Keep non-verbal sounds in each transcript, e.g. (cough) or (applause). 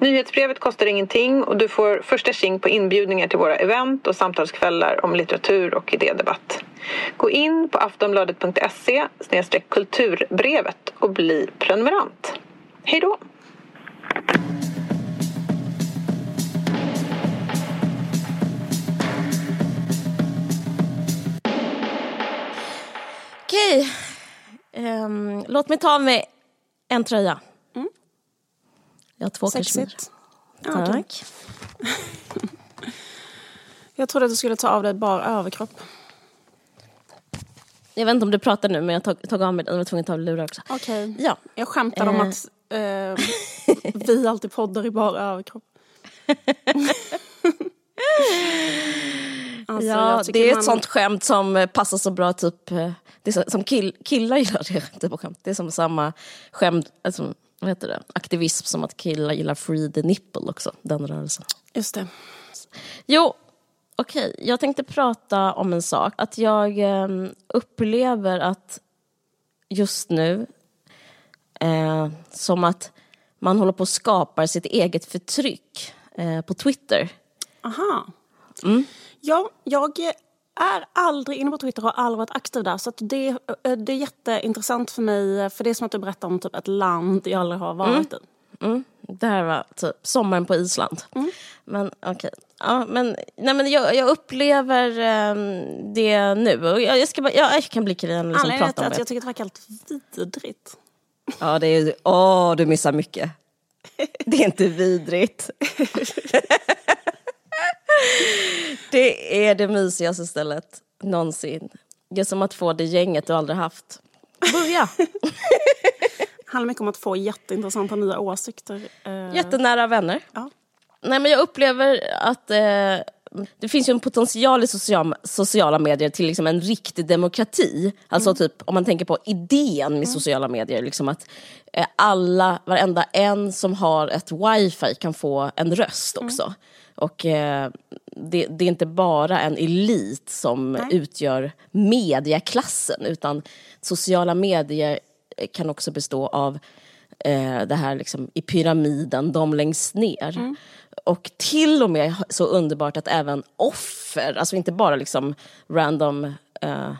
Nyhetsbrevet kostar ingenting och du får första tjing på inbjudningar till våra event och samtalskvällar om litteratur och idédebatt. Gå in på aftonbladet.se kulturbrevet och bli prenumerant. Hej då! Okej, um, låt mig ta av mig en tröja. Jag har två Sexigt. Ja, Tack. jag trodde att du skulle ta av dig bara överkropp. Jag vet inte om du pratar nu men jag tog, tog av mig den och var tvungen att ta av lurar också. Okej. Okay. Ja. Jag skämtar eh. om att eh, vi alltid poddar i bara överkropp. (laughs) alltså, ja, det är man... ett sånt skämt som passar så bra typ eh, det som kill, killar gillar det (laughs) typ skämt. Det är som samma skämt, alltså, vad heter det? aktivism som att killar gillar free the nipple också, den rörelsen. Just det. Jo, okej, okay. jag tänkte prata om en sak. Att jag eh, upplever att just nu, eh, som att man håller på att skapa sitt eget förtryck eh, på Twitter. Aha. Mm. Ja, jag är aldrig inne på Twitter och har aldrig varit aktiv där. Så det, eh, det är jätteintressant för mig. För det är som att du berättar om typ ett land jag aldrig har varit mm. i. Mm. Det här var typ sommaren på Island. Mm. Men okej. Okay. Ja, men, nej, men jag, jag upplever um, det nu. Och jag, jag, ska bara, jag, jag kan bli kren liksom, prata om det. att jag tycker det verkar helt vidrigt. Ja, det är... Åh, du missar mycket. (laughs) Det är inte vidrigt. (laughs) det är det mysigaste stället någonsin. Det är som att få det gänget du aldrig haft. Börja! Det handlar mycket om att få jätteintressanta nya åsikter. Eh. Jättenära vänner. Ja. Nej, men jag upplever att eh, det finns ju en potential i social, sociala medier till liksom en riktig demokrati. Alltså mm. typ om man tänker på idén med mm. sociala medier. Liksom att eh, alla, varenda en som har ett wifi kan få en röst mm. också. Mm. Och eh, det, det, är inte bara en elit som Nej. utgör mediaklassen utan sociala medier kan också bestå av eh, det här liksom, i pyramiden, de längst ner. Mm. Och till och med så underbart att även offer, alltså inte bara liksom random eh,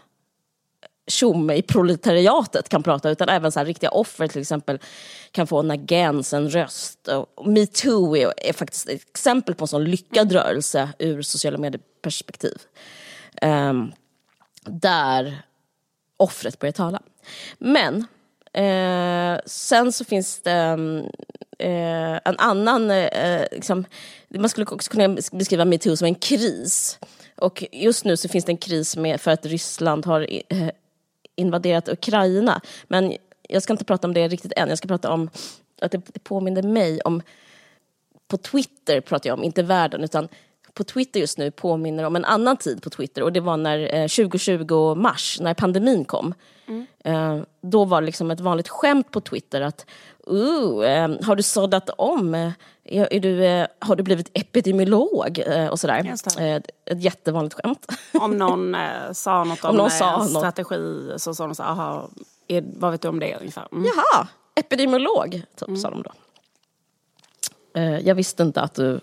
tjomme i proletariatet kan prata utan även så här riktiga offer till exempel kan få en agens, en röst. Metoo är, är faktiskt ett exempel på en sån lyckad rörelse ur sociala medieperspektiv. Um, där offret börjar tala. Men eh, sen så finns det eh, en annan, eh, liksom, man skulle också kunna beskriva metoo som en kris. Och just nu så finns det en kris med, för att Ryssland har eh, invaderat Ukraina. Men jag ska inte prata om det riktigt än. Jag ska prata om att det, det påminner mig om... På Twitter pratar jag om, inte världen, utan på Twitter just nu påminner om en annan tid på Twitter och det var när eh, 2020 mars, när pandemin kom. Mm. Eh, då var det liksom ett vanligt skämt på Twitter att uh, eh, har du såddat om? Är, du, eh, har du blivit epidemiolog? Eh, och sådär. Eh, ett jättevanligt skämt. (laughs) Om någon sa något om, om någon sa strategi något. så sa de så aha, är, vad vet du om det ungefär? Mm. Jaha, epidemiolog, typ, mm. sa de då. jag visste inte att du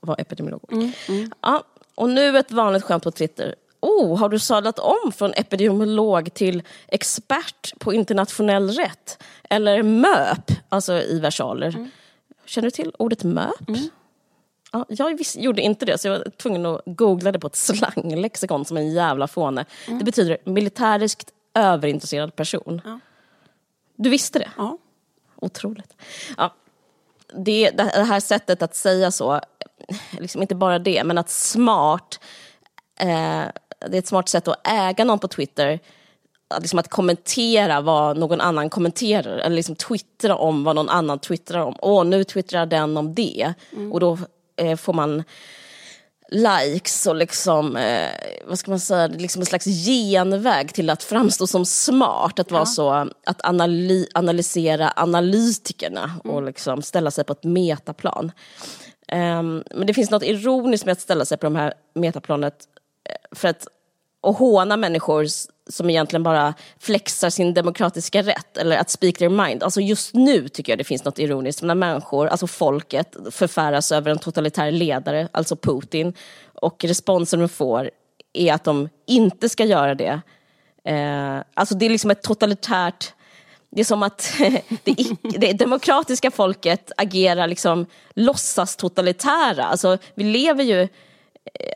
var epidemiolog. Mm, mm. Ja, och nu ett vanligt skämt på Twitter. Oh, har du sadlat om från epidemiolog till expert på internationell rätt? Eller MÖP, alltså i versaler. Känner du till ordet MÖP? Mm. Ja, jag visst, gjorde inte det, så jag var tvungen att googla det på ett (laughs) slanglexikon som en jävla fåne. Mm. Det betyder militäriskt överintresserad person. Ja. Du visste det? Ja. Otroligt. Ja. Det, det här sättet att säga så (laughs) liksom inte bara det, men att smart, eh, det är ett smart sätt att äga någon på Twitter, att, liksom att kommentera vad någon annan kommenterar, eller liksom twittra om vad någon annan twittrar om. Åh, nu twittrar den om det. Mm. Och då eh, får man likes och liksom, eh, vad ska man säga, liksom en slags genväg till att framstå som smart. Att vara så, att analy analysera analytikerna och liksom ställa sig på ett metaplan. Um, men det finns något ironiskt med att ställa sig på det här metaplanet eh, för att och håna människor som egentligen bara flexar sin demokratiska rätt eller att speak their mind. Alltså just nu tycker jag det finns något ironiskt när människor, alltså folket, förfäras över en totalitär ledare, alltså Putin, och responsen de får är att de inte ska göra det. Eh, alltså det är liksom ett totalitärt det är som att (laughs) det, det demokratiska folket agerar liksom låtsas totalitära. Alltså, vi lever ju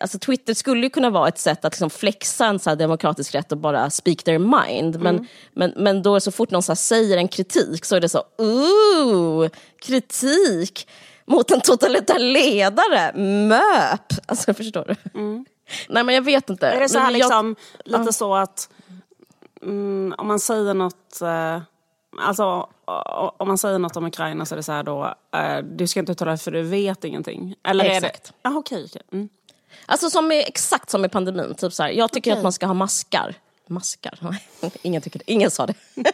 alltså Twitter skulle ju kunna vara ett sätt att liksom flexa en så demokratisk rätt och bara speak their mind. Men, mm. men, men då så fort någon så säger en kritik så är det så, ooh, kritik mot en totalitär ledare, MÖP. Alltså förstår du? Mm. (laughs) Nej men jag vet inte. Är det så här liksom, jag, lite så att mm, om man säger något eh, Alltså om man säger något om Ukraina så är det så här då, eh, du ska inte uttala dig för du vet ingenting. Eller Exakt. Är det, ah, okay, okay. Mm. Alltså som är, exakt som i pandemin. Typ så här, jag tycker okay. att man ska ha maskar. Maskar? (laughs) ingen, tycker det. Ingen sa det. (laughs) det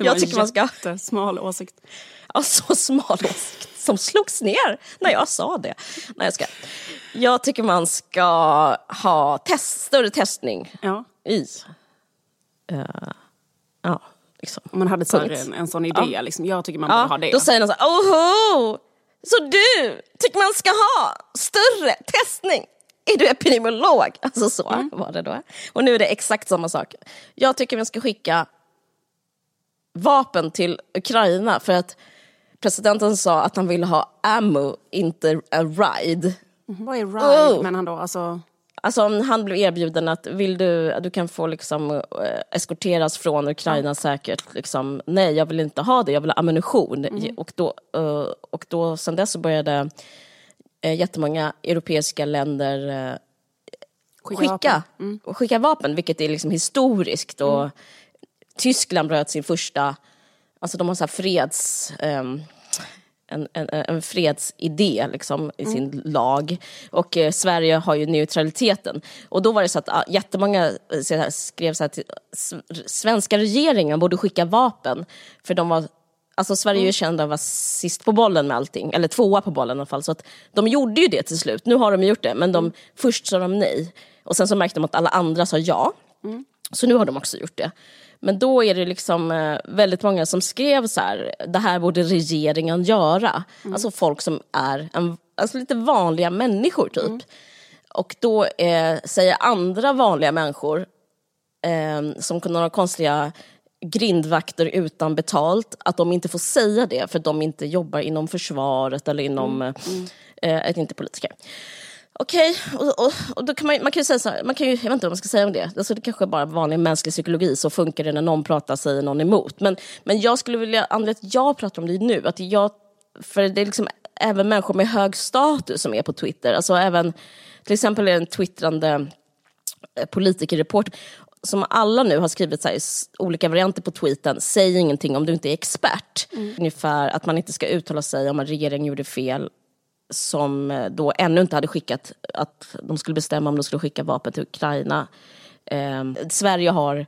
jag tycker man ska... smal åsikt. Ja, så smal åsikt. Som slogs ner när jag sa det. Nej, jag ska. Jag tycker man ska ha test, större testning ja. i... Uh, ja, liksom. Om man hade så en, en sån idé, ja. liksom. jag tycker man ja, borde ha det. Då säger någon så här, oho! Så du tycker man ska ha större testning? (laughs) Är du epidemiolog? Alltså så mm. var det då. Och nu är det exakt samma sak. Jag tycker vi ska skicka vapen till Ukraina för att presidenten sa att han ville ha ammo, inte a ride. Mm, vad är ride oh. men han då? Alltså... Alltså han blev erbjuden att vill du, du kan få liksom äh, eskorteras från Ukraina säkert. Liksom, nej, jag vill inte ha det, jag vill ha ammunition. Mm. Och, då, äh, och då, sen dess så började äh, jättemånga europeiska länder äh, skicka, skicka vapen. Mm. skicka vapen, vilket är liksom historiskt. Och mm. Tyskland bröt sin första, alltså de har så freds... Ähm, en, en, en fredsidé liksom, i sin mm. lag. Och eh, Sverige har ju neutraliteten. Och då var det så att ah, jättemånga eh, så här, skrev så till svenska regeringen borde skicka vapen. För de var Alltså Sverige är ju mm. kända att vara sist på bollen med allting, eller tvåa på bollen i alla fall. Så att de gjorde ju det till slut, nu har de gjort det, men de, mm. först sa de nej. Och sen så märkte de att alla andra sa ja. Mm. Så nu har de också gjort det. Men då är det liksom eh, väldigt många som skrev så här, det här borde regeringen göra. Mm. Alltså folk som är en, alltså lite vanliga människor typ. Mm. Och då eh, säger andra vanliga människor, eh, som några konstiga grindvakter utan betalt, att de inte får säga det för att de inte jobbar inom försvaret eller inom, mm. eh, eh inte politiker. Okej, okay. och, och, och, då kan man, man kan ju säga så här, man kan ju, jag vet inte vad man ska säga om det. Alltså det kanske är bara vanlig mänsklig psykologi, så funkar det när någon pratar säger någon emot. Men, men jag skulle vilja, anledningen till att jag pratar om det nu, att jag, för det är liksom även människor med hög status som är på Twitter. Alltså även, till exempel är en twittrande eh, politikerreporter som alla nu har skrivit så här, olika varianter på tweeten, säg ingenting om du inte är expert. Mm. Ungefär att man inte ska uttala sig om att regeringen gjorde fel som eh, då ännu inte hade skickat, att de skulle bestämma om de skulle skicka vapen till Ukraina. Eh, Sverige har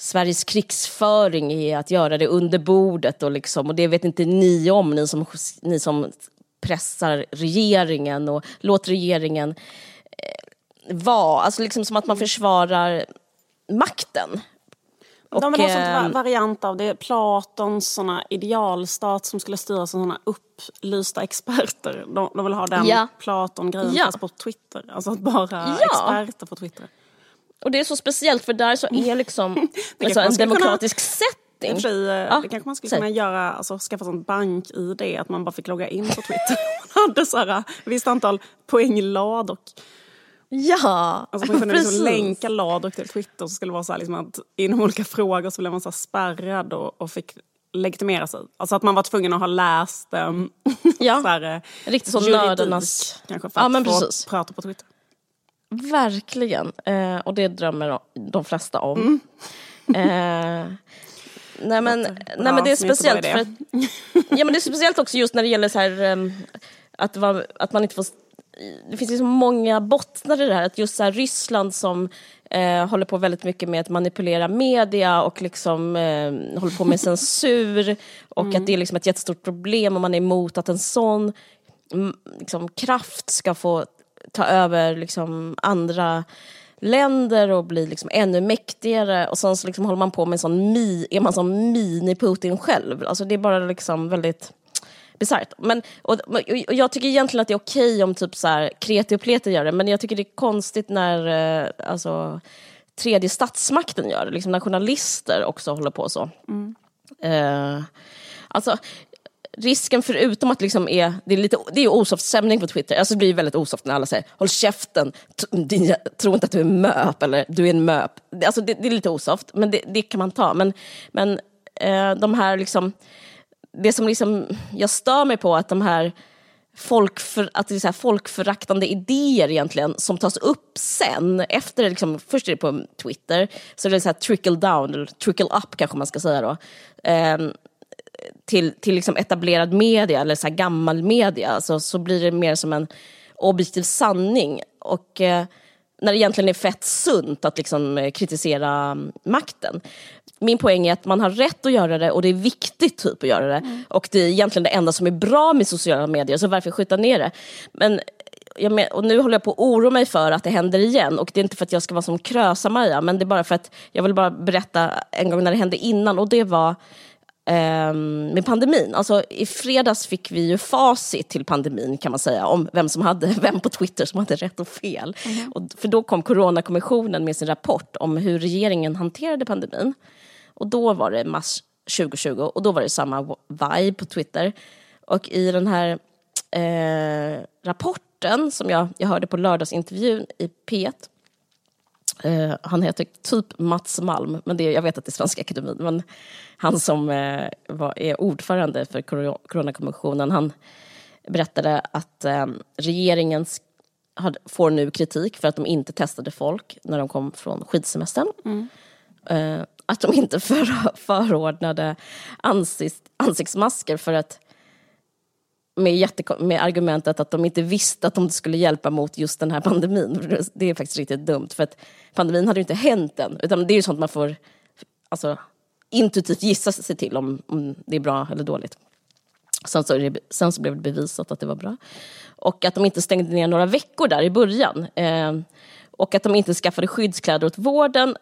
Sveriges krigsföring är att göra det under bordet och, liksom, och det vet inte ni om, ni som, ni som pressar regeringen och låter regeringen eh, vara, alltså liksom som att man försvarar makten de vill ha en variant av det. Platons såna idealstat som skulle styras av såna upplysta experter. De, de vill ha den ja. Platon-grejen ja. fast på Twitter. Alltså bara ja. experter på Twitter. Och det är så speciellt för där så är liksom (laughs) alltså en demokratisk kunna... setting. Fri, eh, ja. Det kanske man skulle kunna göra, alltså skaffa sån bank-id, att man bara fick logga in på Twitter. (laughs) man hade så här, visst antal poänglador. Ja, alltså man kunde liksom länka lador till Twitter så skulle det vara så här, liksom att inom olika frågor så blev man så spärrad och, och fick legitimera sig. Alltså att man var tvungen att ha läst um, (laughs) ja, så här, eh, riktigt så nördarnas... Kanske för att ja, men få precis. prata på Twitter. Verkligen, eh, och det drömmer de flesta om. Mm. Eh, nej men, nej men det är speciellt för att, ja men det är speciellt också just när det gäller så här um, att, att man inte får det finns liksom många bottnar i det här. Att just så här, Ryssland som eh, håller på väldigt mycket med att manipulera media och liksom eh, håller på med (laughs) censur. Och mm. att det är liksom ett jättestort problem om man är emot att en sån mm, liksom, kraft ska få ta över liksom, andra länder och bli liksom ännu mäktigare och sen så liksom håller man på med sån mi, är man som mini-Putin själv. Alltså det är bara liksom väldigt bisarrt. Men, och, och, jag tycker egentligen att det är okej om typ så här, kreti och pleti gör det, men jag tycker det är konstigt när eh, alltså, tredje statsmakten gör det, liksom när journalister också håller på så. Mm. Eh, alltså, risken förutom att liksom är, det är lite det är osoft stämning på Twitter, alltså det blir väldigt osoft när alla säger håll käften, tro inte att du är möp eller du är en möp. Alltså det, det är lite osoft, men det, det, kan man ta. Men, men eh, de här liksom det som liksom, jag stör mig på att de här folkför, att det är så här folkföraktande idéer egentligen som tas upp sen. Efter, liksom, först är det på Twitter, så är det så här trickle down, eller trickle up kanske man ska säga då. Eh, till till liksom etablerad media eller så här gammal media, alltså, så blir det mer som en objektiv sanning. Och eh, när det egentligen är fett sunt att liksom, eh, kritisera makten min poäng är att man har rätt att göra det och det är viktigt typ att göra det. Mm. Och det är egentligen det enda som är bra med sociala medier, så varför skjuta ner det? Men men, och nu håller jag på att oroa mig för att det händer igen och det är inte för att jag ska vara som Krösa-Maja men det är bara för att jag vill bara berätta en gång när det hände innan och det var eh, med pandemin. Alltså, I fredags fick vi ju facit till pandemin kan man säga om vem som hade, (laughs) vem på Twitter som hade rätt och fel. Mm. Och, för då kom Coronakommissionen med sin rapport om hur regeringen hanterade pandemin. Och då var det mars 2020 och då var det samma vibe på Twitter. Och i den här eh, rapporten som jag, jag hörde på lördagsintervjun i P1 eh, han heter typ Mats Malm, men det, jag vet att det är Svenska Akademin. Men han som eh, var, är ordförande för Coronakommissionen, han berättade att eh, regeringen får nu kritik för att de inte testade folk när de kom från skidsemestern. Mm. Att de inte (laughs) för, förordnade ansikt, ansiktsmasker för att med, jätte, med argumentet att de inte visste att de skulle hjälpa mot just den här pandemin. Det är faktiskt riktigt dumt för att pandemin hade ju inte hänt än. Utan det är ju sånt man får alltså, intuitivt gissa sig till om, om det är bra eller dåligt. Sen så, det, sen så blev det bevisat att det var bra. Och att de inte stängde ner några veckor där i början. Eh, och att de inte skaffade skyddskläder åt vården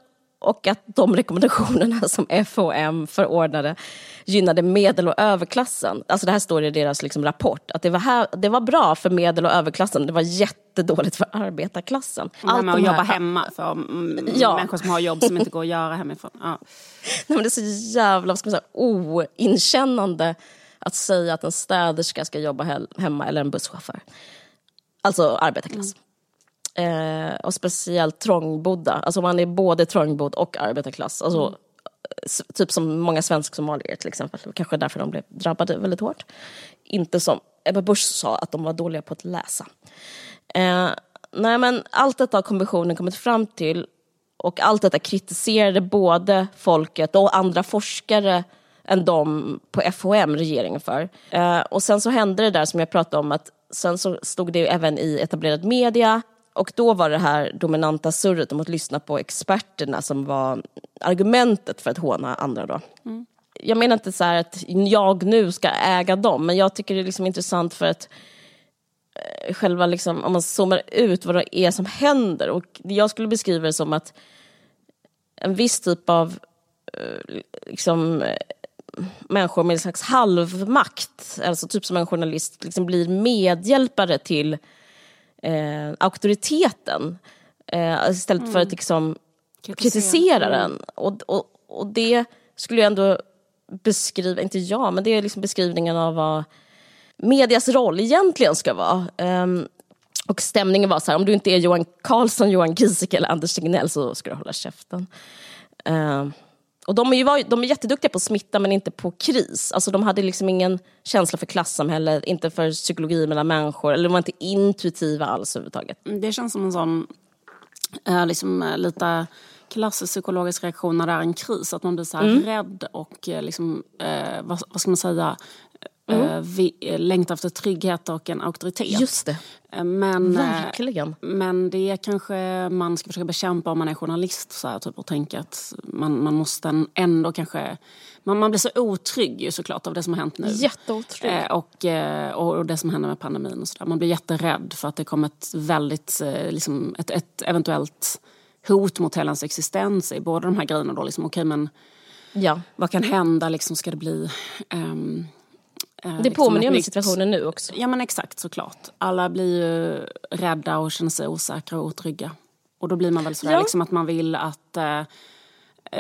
och att de rekommendationerna (laughs) som FOM förordnade gynnade medel och överklassen. Alltså det här står i deras liksom rapport, att det var, här, det var bra för medel och överklassen, det var jättedåligt för arbetarklassen. Med att jobba hemma för ja. människor som har jobb som inte går att göra hemifrån. Ja. (laughs) Nej, men det är så jävla ska man säga, oinkännande att säga att en städerska ska jobba hemma eller en busschaufför. Alltså arbetarklass. Mm. Eh, och speciellt trångbodda. Alltså man är både trångbodd och arbetarklass. Alltså, mm. Typ som många svensk-somalier till exempel. Kanske därför de blev drabbade väldigt hårt. Inte som Ebba Busch sa, att de var dåliga på att läsa. Eh, nej men allt detta har kommissionen kommit fram till och allt detta kritiserade både folket och andra forskare än de på FHM, regeringen, för. Eh, och sen så hände det där som jag pratade om att sen så stod det även i etablerad media och då var det här dominanta surret om att lyssna på experterna som var argumentet för att håna andra. Då. Mm. Jag menar inte så att jag nu ska äga dem, men jag tycker det är liksom intressant för att eh, själva, liksom, om man zoomar ut vad det är som händer. Och jag skulle beskriva det som att en viss typ av eh, liksom, eh, människor med en slags halvmakt, alltså typ som en journalist, liksom blir medhjälpare till eh, auktoriteten eh, istället mm. för att mm. liksom kritisera, kritisera den. Mm. Och, och, och det skulle jag ändå beskriva, inte jag, men det är liksom beskrivningen av vad medias roll egentligen ska vara. Um, och stämningen var så här, om du inte är Johan Carlsson, Johan Giesecke eller Anders Tegnell så ska du hålla käften. Uh, och de är, ju, de är jätteduktiga på smitta men inte på kris. Alltså de hade liksom ingen känsla för klassamhället, inte för psykologi mellan människor. Eller de var inte intuitiva alls överhuvudtaget. Det känns som en sån äh, liksom, äh, lite klassisk psykologisk reaktion när det är en kris. Att man blir så mm. rädd och äh, liksom, vad, vad, ska man säga, mm. vi, längtar efter trygghet och en auktoritet. Just det. Men, Verkligen. Men det kanske man ska försöka bekämpa om man är journalist så här, typ, och tänka att man, man måste ändå kanske... Man, man blir så otrygg ju såklart av det som har hänt nu. Jätteotrygg. Eh, och, och, och det som händer med pandemin och sådär. Man blir jätterädd för att det kommer ett väldigt, liksom, ett, ett eventuellt hot mot hela ens existens i båda de här grejerna. Då, liksom, okay, men ja. Vad kan hända? Liksom, ska det bli... Um, det liksom påminner om nytt... situationen nu också. Ja men exakt såklart. Alla blir ju rädda och känner sig osäkra och otrygga. Och då blir man väl sådär ja. liksom att man vill att... Uh,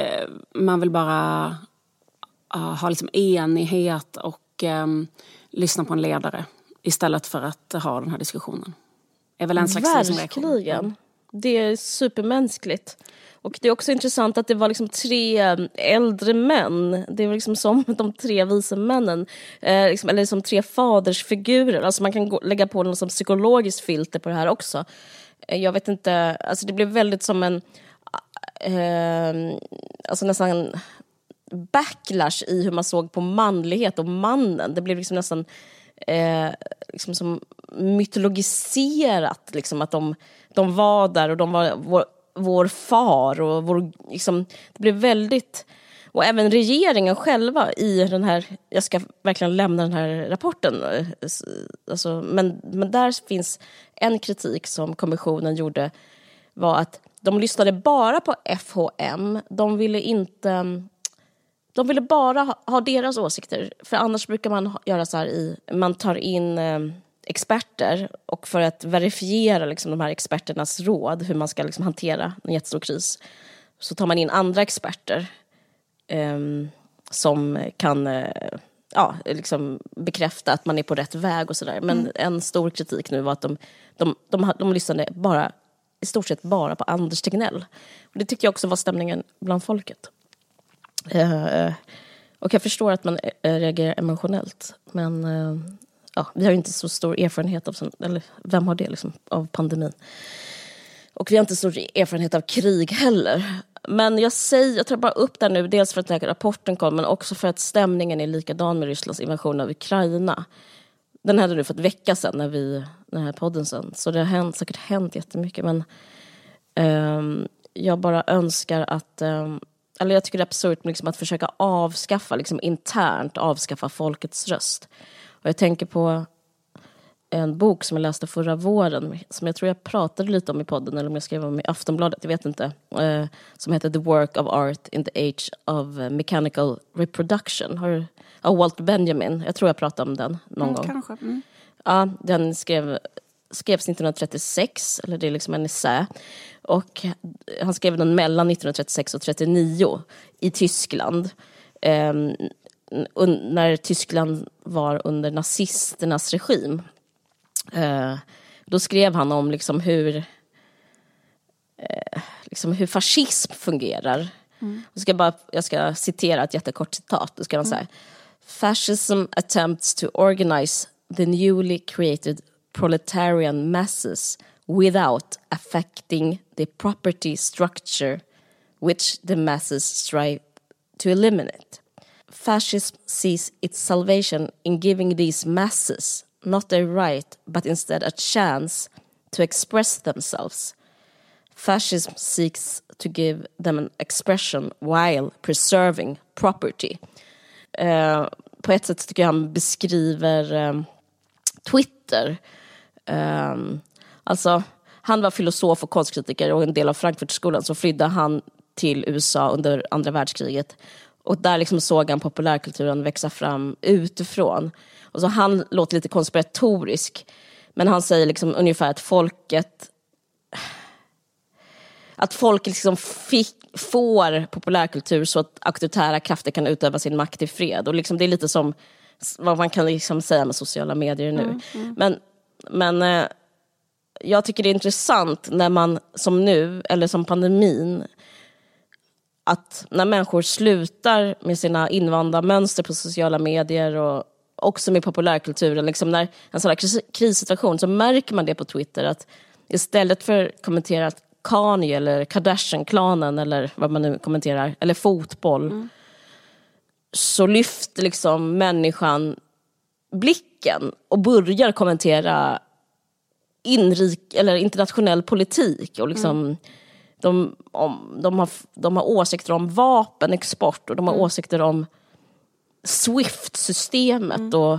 uh, man vill bara uh, ha liksom enighet och um, lyssna på en ledare istället för att ha den här diskussionen. är väl en slags Verkligen. Det är supermänskligt. Och det är också intressant att det var liksom tre eh, äldre män. Det var liksom som (laughs) de tre vise männen. Eh, liksom, eller som tre fadersfigurer. Alltså man kan gå, lägga på något som psykologiskt filter på det här också. Eh, jag vet inte, alltså det blev väldigt som en... Eh, alltså nästan backlash i hur man såg på manlighet och mannen. Det blev liksom nästan eh, liksom som mytologiserat. Liksom, att de, de var där och de var vår, vår far. Och vår, liksom, det blev väldigt... Och även regeringen själva i den här, jag ska verkligen lämna den här rapporten, eh, alltså, men, men där finns en kritik som kommissionen gjorde var att de lyssnade bara på FHM, de ville inte de ville bara ha, ha, deras åsikter, för annars brukar man göra så här i, man tar in eh, experter och för att verifiera liksom, de här experternas råd hur man ska liksom, hantera en jättestor kris så tar man in andra experter eh, som kan eh, ja, liksom bekräfta att man är på rätt väg och sådär. Men mm. en stor kritik nu var att de, de, de, de, de lyssnade bara, i stort sett bara på Anders Tegnell. Och det tyckte jag också var stämningen bland folket. Uh, och jag förstår att man reagerar emotionellt. Men uh, ja, vi har ju inte så stor erfarenhet av, eller vem har det liksom, av pandemin? Och vi har inte så stor erfarenhet av krig heller. Men jag säger, jag tar bara upp det nu, dels för att den här rapporten kom, men också för att stämningen är likadan med Rysslands invasion av Ukraina. Den hade nu för ett vecka sedan när vi, den här podden sen, så det har hänt, säkert hänt jättemycket. Men um, jag bara önskar att um, eller jag tycker det är absurt liksom, att försöka avskaffa, liksom, internt avskaffa folkets röst. Och jag tänker på en bok som jag läste förra våren som jag tror jag pratade lite om i podden eller om jag skrev om i Aftonbladet, jag vet inte. Eh, som heter The Work of Art in the Age of Mechanical Reproduction. Har, av Walter Benjamin. Jag tror jag pratade om den någon mm, gång. Kanske. Mm. Ja, den skrev, skrevs 1936, eller det är liksom en essä. Och han skrev den mellan 1936 och 1939 i Tyskland. Eh, när Tyskland var under nazisternas regim. Eh, då skrev han om liksom hur, eh, liksom hur fascism fungerar. Mm. Jag, ska bara, jag ska citera ett jättekort citat. Då ska han mm. säga Fascism attempts to organize the newly created proletarian masses without affecting the property structure which the masses strive to eliminate. Fascism sees its salvation in giving these masses not a right but instead a chance to express themselves. Fascism seeks to give them an expression while preserving property. Uh, på ett sätt tycker jag han beskriver um, Twitter um, Alltså, han var filosof och konstkritiker och en del av Frankfurtskolan så flydde han till USA under andra världskriget. Och där liksom såg han populärkulturen växa fram utifrån. Och så han låter lite konspiratorisk, men han säger liksom ungefär att folket att folk liksom fick, får populärkultur så att auktoritära krafter kan utöva sin makt i fred. Och liksom det är lite som vad man kan liksom säga med sociala medier nu. Mm, mm. Men, men eh, jag tycker det är intressant när man som nu, eller som pandemin, att när människor slutar med sina invanda mönster på sociala medier och också med populärkulturen, liksom när en sån här krissituation så märker man det på Twitter att istället för att kommentera Kanye eller Kardashian-klanen eller vad man nu kommenterar, eller fotboll, mm. så lyfter liksom människan blicken och börjar kommentera inrik, eller internationell politik och liksom mm. De, om, de, har, de har åsikter om vapenexport och de har mm. åsikter om Swift-systemet mm. och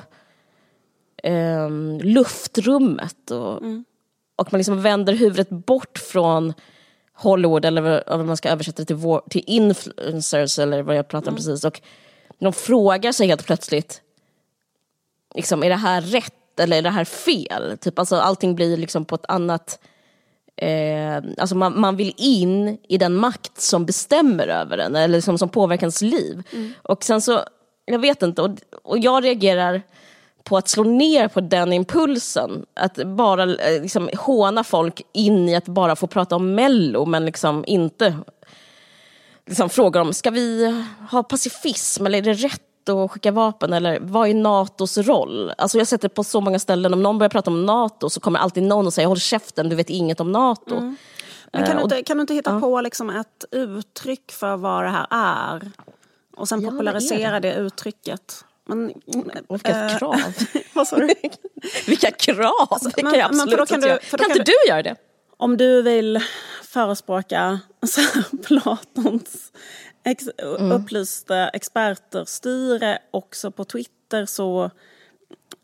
eh, luftrummet och, mm. och man liksom vänder huvudet bort från Hollywood eller vad man ska översätta det till, vår, till influencers eller vad jag pratar om mm. precis och de frågar sig helt plötsligt liksom, är det här rätt eller är det här fel? Typ, alltså, allting blir liksom på ett annat... Eh, alltså man, man vill in i den makt som bestämmer över en eller som, som påverkar ens liv. Mm. Och sen så, jag vet inte, och, och jag reagerar på att slå ner på den impulsen. Att bara eh, liksom, håna folk in i att bara få prata om mello men liksom inte liksom, fråga om, ska vi ha pacifism eller är det rätt att skicka vapen eller vad är Natos roll? Alltså jag har sett det på så många ställen, om någon börjar prata om Nato så kommer alltid någon och säger håll käften, du vet inget om Nato. Mm. Men kan, du inte, kan du inte hitta ja. på liksom ett uttryck för vad det här är? Och sen popularisera det? det uttrycket? Men, Vilka äh, krav! (laughs) vad sa du? (laughs) Vilka krav! Alltså, det kan jag absolut men kan inte du, Kan, kan inte du göra det? Om du vill förespråka (laughs) Platons ex, mm. upplyste experter styre också på Twitter så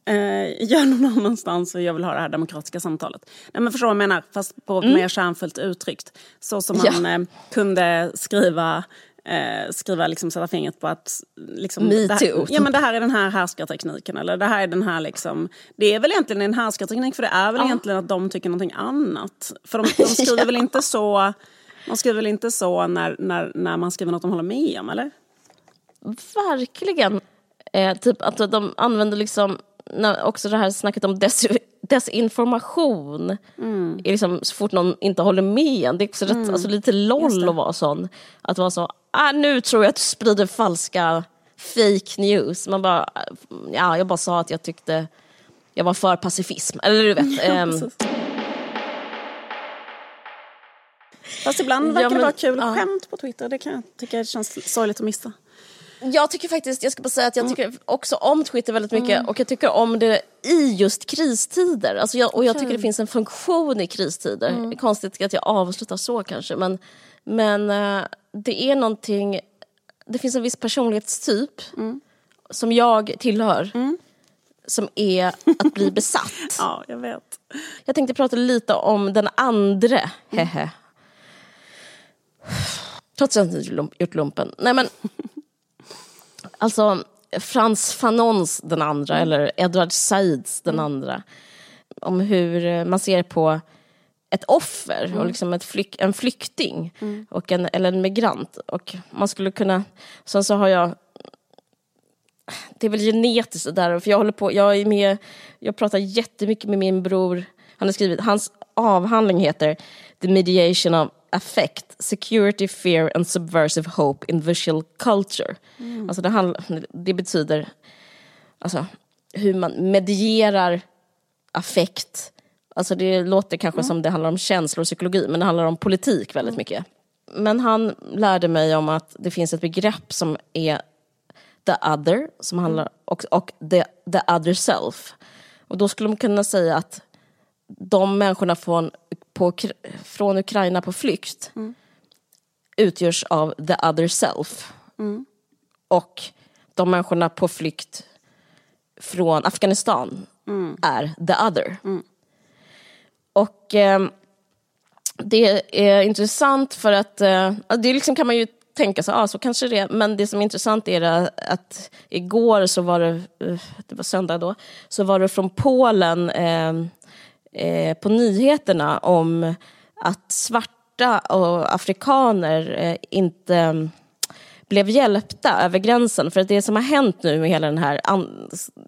eh, (laughs) gör någon annanstans och jag vill ha det här demokratiska samtalet. Nej, men förstår vad jag menar, fast på mm. mer kärnfullt uttryckt. Så som man ja. eh, kunde skriva eh, skriva, liksom, sätta fingret på att... Liksom, Me det här, Ja, men det här är den här härskartekniken. Eller det här är den här liksom... Det är väl egentligen en härskarteknik för det är väl ja. egentligen att de tycker någonting annat. För de, (laughs) de skriver ja. väl inte så... Man skriver väl inte så när, när, när man skriver något de håller med om, eller? Verkligen. Eh, typ att de använder liksom också det här snacket om des desinformation. Mm. Är liksom, så fort någon inte håller med Det är också rätt, mm. alltså, lite loll att vara sån. Att vara så, ah, nu tror jag att du sprider falska fake news. Man bara, ja, jag bara sa att jag tyckte jag var för pacifism. Eller du vet. (laughs) Ja, Fast ibland verkar ja, men, det vara kul ja. skämt på Twitter. Det kan jag tycka känns sorgligt att missa. Jag tycker faktiskt, jag ska bara säga att jag mm. tycker också om Twitter väldigt mycket mm. och jag tycker om det i just kristider. Alltså jag, och jag tycker det finns en funktion i kristider. Mm. Det är konstigt att jag avslutar så kanske men, men uh, det är någonting, det finns en viss personlighetstyp mm. som jag tillhör. Mm. Som är att bli besatt. (laughs) ja, jag vet. Jag tänkte prata lite om den andre, hehe. Trots att jag inte gjort lumpen. Nej men, (laughs) alltså Frans Fanons den andra, eller Edward Saids den mm. andra. Om hur man ser på ett offer mm. och liksom ett flyk, en flykting mm. och en, eller en migrant. Och man skulle kunna, sen så har jag det är väl genetiskt där, för jag håller på, jag är med, jag pratar jättemycket med min bror, han har skrivit, hans avhandling heter The Mediation of affect, security, fear and subversive hope in visual culture. Mm. Alltså det, handl- det betyder alltså, hur man medierar affekt. Alltså det låter kanske mm. som det handlar om känslor och psykologi men det handlar om politik väldigt mm. mycket. Men han lärde mig om att det finns ett begrepp som är the other som handlar, mm. och, och the, the other self. Och då skulle man kunna säga att de människorna från, på, från Ukraina på flykt mm. utgörs av the other self. Mm. Och de människorna på flykt från Afghanistan mm. är the other. Mm. Och eh, det är intressant för att, eh, det liksom kan man ju tänka sig, ah, så kanske det är, men det som är intressant är att igår så var det, eh, det var söndag då, så var det från Polen eh, eh, på nyheterna om att svarta och afrikaner eh, inte mm, blev hjälpta över gränsen. För att det som har hänt nu med hela den här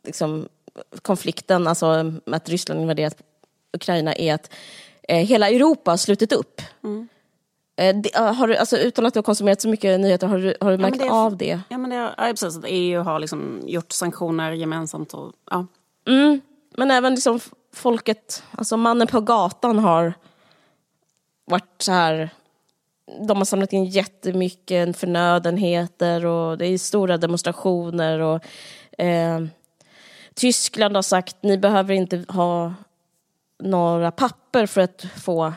liksom, konflikten, alltså med att Ryssland invaderat Ukraina, är att eh, hela Europa har slutit upp. Mm. Eh, det, har du, alltså, utan att du har konsumerat så mycket nyheter, har du, har du märkt ja, det, av det? Ja, men det, ja, precis. EU har liksom gjort sanktioner gemensamt. Och, ja. Mm, men även liksom folket, alltså mannen på gatan har varit så här de har samlat in jättemycket förnödenheter och det är stora demonstrationer och eh, Tyskland har sagt ni behöver inte ha några papper för att få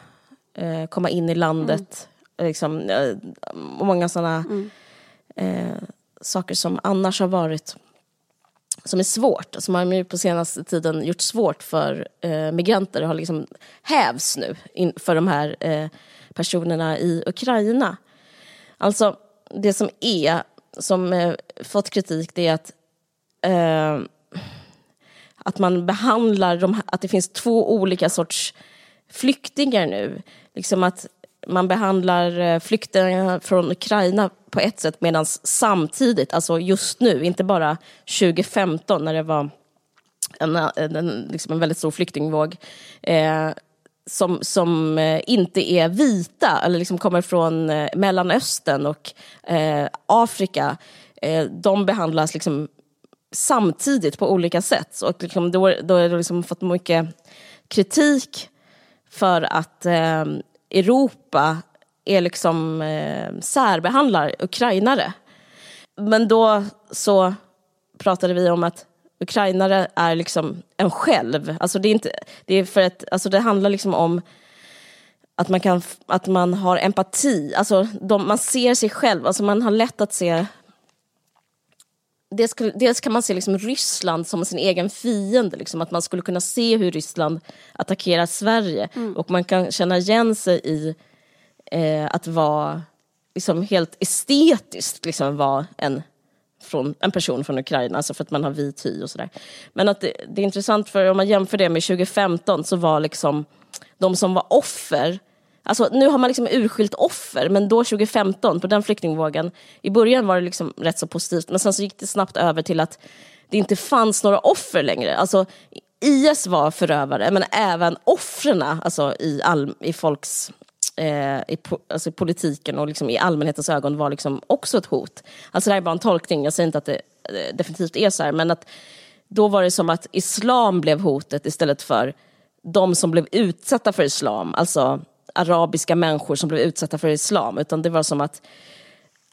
eh, komma in i landet. Mm. Liksom, eh, många sådana mm. eh, saker som annars har varit som är svårt, som har på senaste tiden gjort svårt för eh, migranter har liksom hävs nu in, för de här eh, personerna i Ukraina. Alltså det som är, som eh, fått kritik, det är att eh, att man behandlar de, att det finns två olika sorts flyktingar nu. Liksom att man behandlar eh, flyktingar från Ukraina på ett sätt medan samtidigt, alltså just nu, inte bara 2015 när det var en, en, liksom en väldigt stor flyktingvåg eh, som, som eh, inte är vita eller liksom kommer från eh, Mellanöstern och eh, Afrika. Eh, de behandlas liksom samtidigt på olika sätt. Och liksom då, då har det liksom fått mycket kritik för att eh, Europa är liksom eh, särbehandlar ukrainare. Men då så pratade vi om att ukrainare är liksom en själv. Alltså det, är inte, det, är för ett, alltså det handlar liksom om att man, kan, att man har empati. Alltså de, man ser sig själv, alltså man har lätt att se dels, dels kan man se liksom Ryssland som sin egen fiende, liksom, att man skulle kunna se hur Ryssland attackerar Sverige mm. och man kan känna igen sig i eh, att vara liksom, helt estetiskt liksom, vara en, från, en person från Ukraina, alltså för att man har vit hy och sådär. Men att det, det, är intressant för om man jämför det med 2015 så var liksom de som var offer Alltså, nu har man liksom urskilt offer, men då 2015, på den flyktingvågen, i början var det liksom rätt så positivt, men sen så gick det snabbt över till att det inte fanns några offer längre. Alltså, IS var förövare, men även offren alltså, i, all, i folks eh, i alltså, politiken och liksom i allmänhetens ögon var liksom också ett hot. Alltså det här är bara en tolkning, jag säger inte att det eh, definitivt är så här, men att då var det som att islam blev hotet istället för de som blev utsatta för islam, alltså arabiska människor som blev utsatta för islam, utan det var som att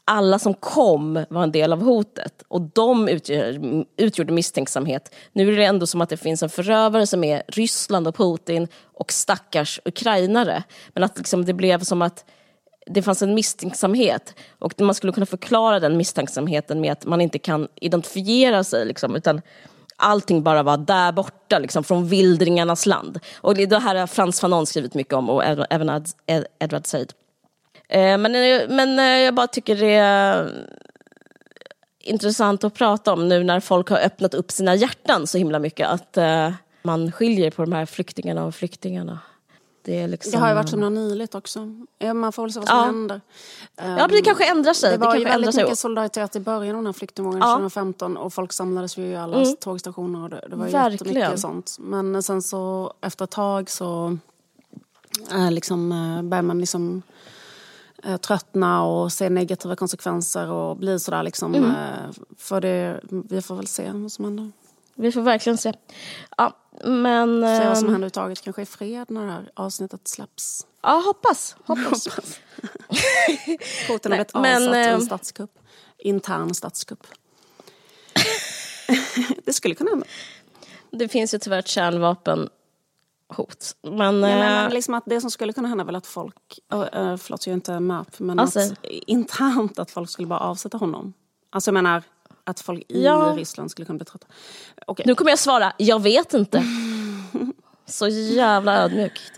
alla som kom var en del av hotet och de utgör, utgjorde misstänksamhet. Nu är det ändå som att det finns en förövare som är Ryssland och Putin och stackars ukrainare. Men att liksom det blev som att det fanns en misstänksamhet och man skulle kunna förklara den misstänksamheten med att man inte kan identifiera sig. Liksom, utan allting bara var där borta, liksom, från vildringarnas land. Och det här har Frans Fanon skrivit mycket om och även Edward Said. Eh, men, eh, men eh, jag bara tycker det är intressant att prata om nu när folk har öppnat upp sina hjärtan så himla mycket. Att man skiljer på de här flyktingarna och flyktingarna. Det, liksom... det, har ju varit så nyligt också. Man får väl se vad som ja. händer. Ja, det kanske ändrar sig. Det var det ju väldigt mycket solidaritet i början av den här flyktingvågen ja. 2015 och folk samlades ju i alla mm. tågstationer och det, det var Verkligen. jättemycket sånt. Men sen så efter ett tag så äh, liksom, äh, börjar man liksom äh, tröttna och se negativa konsekvenser och bli sådär liksom. Mm. För det, vi får väl se vad som händer. Vi får verkligen se. Ja, men... Se vad som ehm, händer överhuvudtaget. Kanske i fred när det här avsnittet släpps. Ja, hoppas. hoppas. (laughs) Putin (laughs) har blivit avsatt i en ehm, statskupp. Intern statskupp. (laughs) det skulle kunna hända. Det finns ju tyvärr ett kärnvapen hot. Men, ja, men, äh, liksom att det som skulle kunna hända är väl att folk, uh, förlåt jag är inte MAP, men alltså, att, internt att folk skulle bara avsätta honom. Alltså jag menar, att folk i ja. Ryssland skulle kunna bli trötta. Okay. Nu kommer jag svara, jag vet inte. (laughs) Så jävla ödmjukt.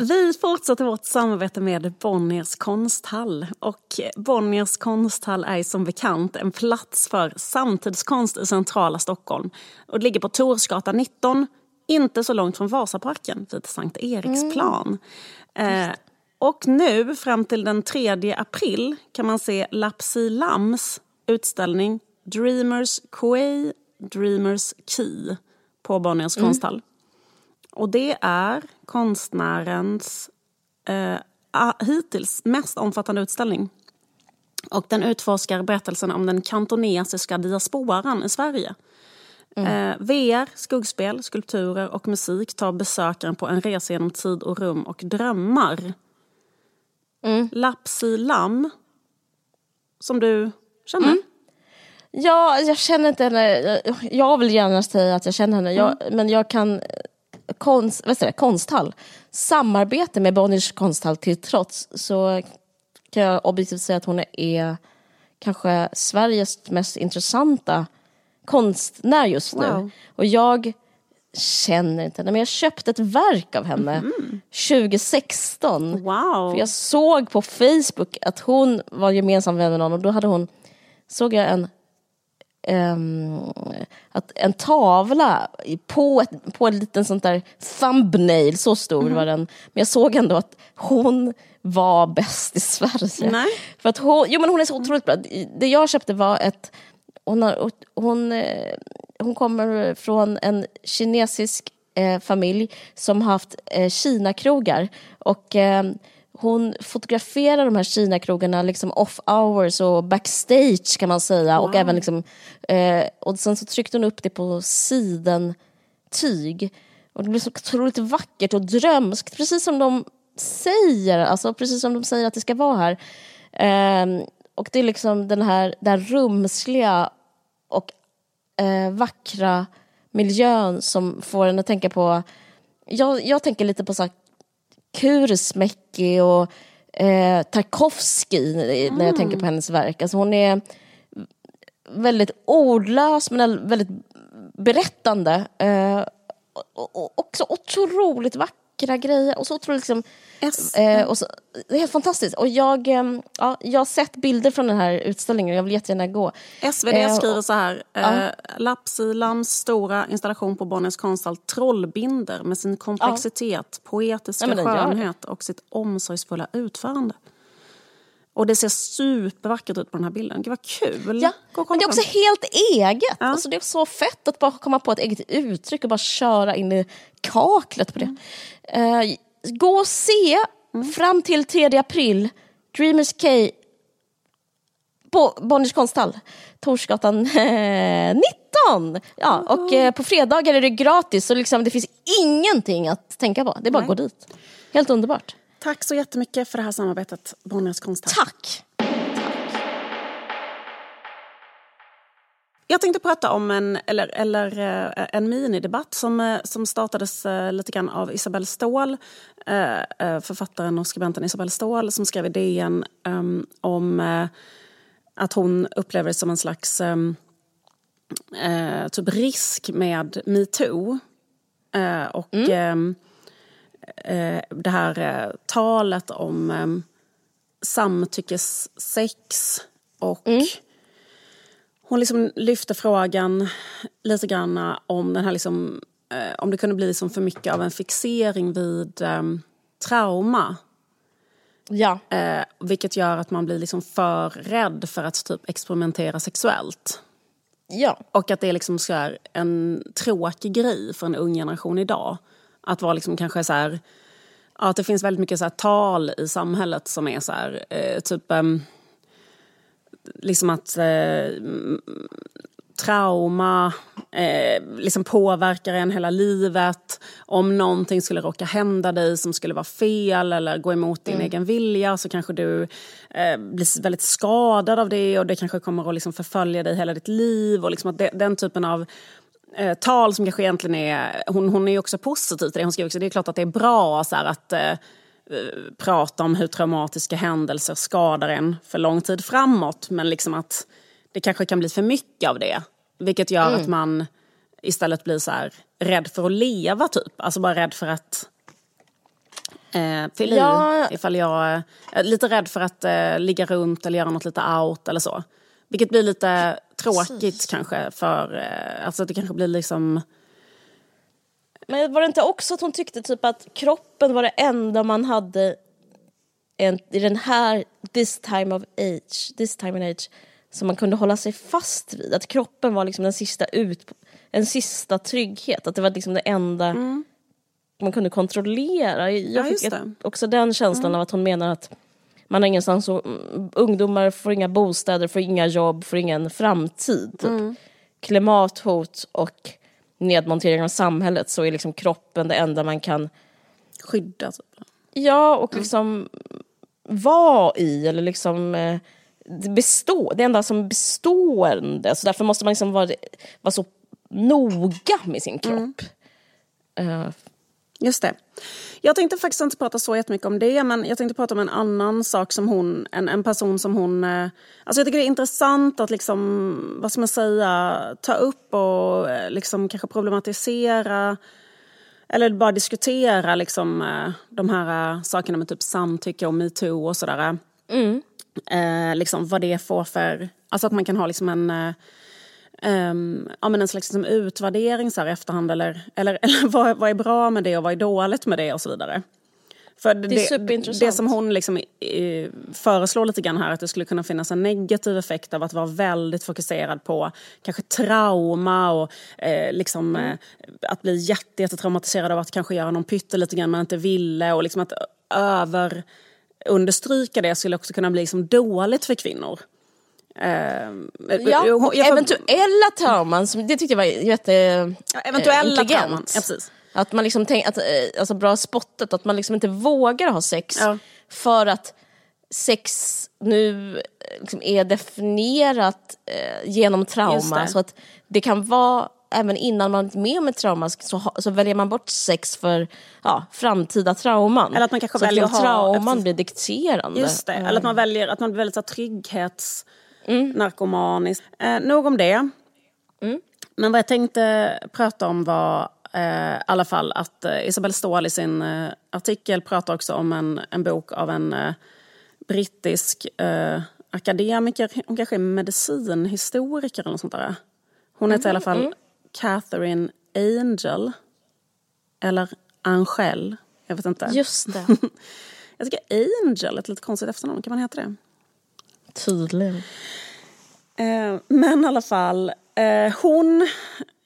Vi fortsätter vårt samarbete med Bonniers konsthall. Och Bonniers konsthall är som bekant en plats för samtidskonst i centrala Stockholm. Och det ligger på Torsgatan 19, inte så långt från Vasaparken vid Sankt Eriksplan. Mm. Eh, och nu fram till den 3 april kan man se Lapsi Lams utställning Dreamers Quay, Dreamers Key på Bonniers mm. konsthall. Och det är konstnärens eh, hittills mest omfattande utställning. Och den utforskar berättelsen om den kantonesiska diasporan i Sverige. Mm. Eh, VR, skuggspel, skulpturer och musik tar besökaren på en resa genom tid och rum och drömmar. Mm. Lapsi Lam som du känner? Mm. Ja, jag känner inte henne. Jag vill gärna säga att jag känner henne, jag, mm. men jag kan konst, vad det, konsthall. Samarbete med Bonniers konsthall till trots så kan jag objektivt säga att hon är kanske Sveriges mest intressanta konstnär just nu. Wow. Och jag känner inte henne, men jag köpte ett verk av henne mm. 2016. Wow. För jag såg på Facebook att hon var gemensam vän med någon och då hade hon, såg jag en Um, att en tavla på, ett, på en liten sånt där thumbnail, så stor mm. var den. Men jag såg ändå att hon var bäst i Sverige. Nej. För att hon, jo men hon är så otroligt bra. Det jag köpte var ett, hon, har, hon, eh, hon kommer från en kinesisk eh, familj som har haft eh, Kina-krogar. Och eh, hon fotograferar de här Kina-krogarna liksom off hours och backstage kan man säga. Wow. Och, även liksom, eh, och sen så tryckte hon upp det på sidentyg. Och det blev så otroligt vackert och drömskt, precis som de säger, alltså precis som de säger att det ska vara här. Eh, och det är liksom den här, den här rumsliga och eh, vackra miljön som får en att tänka på jag, jag tänker lite på så Kursmäki och eh, Tarkovsky mm. när jag tänker på hennes verk. Alltså hon är väldigt ordlös men väldigt berättande. Eh, och, och också otroligt vackra grejer och så otroligt liksom, eh, och så, det är helt fantastiskt. Och jag, eh, ja, jag har sett bilder från den här utställningen och jag vill jättegärna gå. SvD eh, skriver så här. Ja. Eh, Lapsilams stora installation på Bonniers konsthall trollbinder med sin komplexitet, ja. poetiska ja, skönhet och sitt omsorgsfulla utförande. Och det ser supervackert ut på den här bilden. Gud vad kul! Ja, men det är också helt eget. Ja. Alltså, det är så fett att bara komma på ett eget uttryck och bara köra in i kaklet på det. Mm. Uh, gå och se mm. fram till 3 april Dreamers K på Bonniers konsthall, Torsgatan 19. Ja, och eh, på fredagar är det gratis så liksom, det finns ingenting att tänka på. Det är bara Nej. att gå dit. Helt underbart. Tack så jättemycket för det här samarbetet, Bonniers konsthall. Tack! Jag tänkte prata om en, eller, eller, eh, en minidebatt som, eh, som startades eh, lite grann av Isabelle Ståhl, författaren och skribenten Isabelle Ståhl som skrev i DN um, om att hon upplever det som en slags uh, typ risk med metoo. Och mm. Um, det här talet om samtyckessex och mm hon liksom lyfte frågan lite grann om den här liksom, eh, om det kunde bli liksom för mycket av en fixering vid eh, trauma. Ja. Eh, vilket gör att man blir liksom för rädd för att typ experimentera sexuellt. Ja. Och att det är liksom så en tråkig grej för en ung generation idag. Att vara liksom kanske så här, att det finns väldigt mycket så tal i samhället som är så här, eh, typ ehm, liksom att eh, trauma eh, liksom påverkar en hela livet. Om någonting skulle råka hända dig som skulle vara fel eller gå emot din mm. egen vilja så kanske du eh, blir väldigt skadad av det och det kanske kommer att liksom förfölja dig hela ditt liv. Och liksom att det, den typen av eh, tal som kanske egentligen är... Hon, hon är ju också positiv till det. Hon skriver också det är klart att det är bra så här, att eh, Eh, prata om hur traumatiska händelser skadar en för lång tid framåt. Men liksom att det kanske kan bli för mycket av det. Vilket gör mm. att man istället blir så här, rädd för att leva typ. Alltså bara rädd för att eh, fylla ja. i. Ifall jag eh, lite rädd för att eh, ligga runt eller göra något lite out eller så. Vilket blir lite tråkigt Precis. kanske för, eh, alltså det kanske blir liksom men var det inte också att hon tyckte typ att kroppen var det enda man hade en, i den här this time of age, this time and age som man kunde hålla sig fast vid. Att kroppen var liksom den sista ut, en sista trygghet. Att det var liksom det enda mm. man kunde kontrollera. Jag ja, fick ett, också den känslan mm. av att hon menar att man har ingenstans mm, ungdomar får inga bostäder, får inga jobb, får ingen framtid. Typ. Mm. Klimathot och nedmontering av samhället så är liksom kroppen det enda man kan skydda. Typ. Ja, och liksom vara i eller liksom eh, det, består, det enda som bestående. Så därför måste man liksom vara, vara så noga med sin kropp. Mm. Uh. Just det. Jag tänkte faktiskt inte prata så jättemycket om det, men jag tänkte prata om en annan sak som hon, en, en person som hon... Eh, alltså jag tycker det är intressant att liksom, vad ska man säga, ta upp och eh, liksom kanske problematisera eller bara diskutera liksom, eh, de här sakerna med typ samtycke och metoo och sådär. Mm. Eh, liksom vad det får för... Alltså att man kan ha liksom en um, ja, men en slags liksom, utvärdering så här, i efterhand. Eller, eller, (laughs) eller vad, vad är bra med det och vad är dåligt med det och så vidare. För det, det, är det som hon liksom, eh, föreslår lite grann här, att det skulle kunna finnas en negativ effekt av att vara väldigt fokuserad på kanske trauma och eh, liksom, mm. eh, att bli jätte, jättetraumatiserad av att kanske göra någon pyttelite grann man inte ville och liksom att över understryka det skulle också kunna bli liksom dåligt för kvinnor. Uh, ja, och eventuella trauman, det tyckte jag var jätte ja, Eventuella trauman, ja, precis. Att man liksom tänker, att, eh, alltså bra spottet, att man liksom inte vågar ha sex ja. för att sex nu eh, liksom är definierat eh, genom trauma. Så att det kan vara, även innan man är med om ett trauma så, så väljer man bort sex för ja, framtida trauman. Eller att man kanske så väljer att liksom trauman ett... blir dikterande. Just det, eller att man väljer att man väldigt så trygghets mm. narkomaniskt. Eh, nog om det. Mm. Men vad jag tänkte prata om var eh, i alla fall att eh, Isabelle Ståhl i sin eh, artikel pratar också om en, en bok av en eh, brittisk eh, akademiker, hon kanske är medicinhistoriker eller något sånt där. Hon heter mm, i alla fall mm. Catherine Angel. Eller Angel, jag vet inte. Just det. (laughs) jag tycker Angel är ett lite konstigt efternamn, kan man heta det? Tydligen. Eh, men i alla fall, eh, hon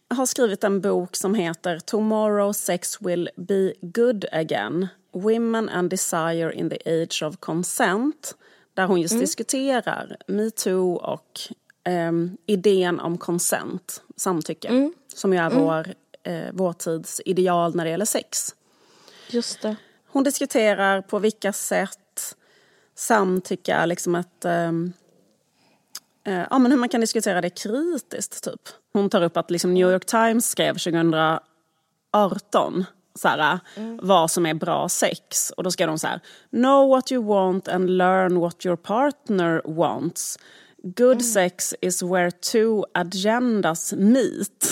har skrivit en bok som heter Tomorrow sex will be good again. Women and desire in the age of consent. Där hon just mm. diskuterar metoo och eh, idén om consent, samtycke. Mm. Som ju är mm. vår, eh, vår tids ideal när det gäller sex. Just det. Hon diskuterar på vilka sätt samtycke är liksom ett... Uh, ja, men hur man kan diskutera det kritiskt, typ. Hon tar upp att liksom New York Times skrev 2018 så här, mm. vad som är bra sex. Och då skrev de så här... Know what you want and learn what your partner wants. Good mm. sex is where two agendas meet. (laughs)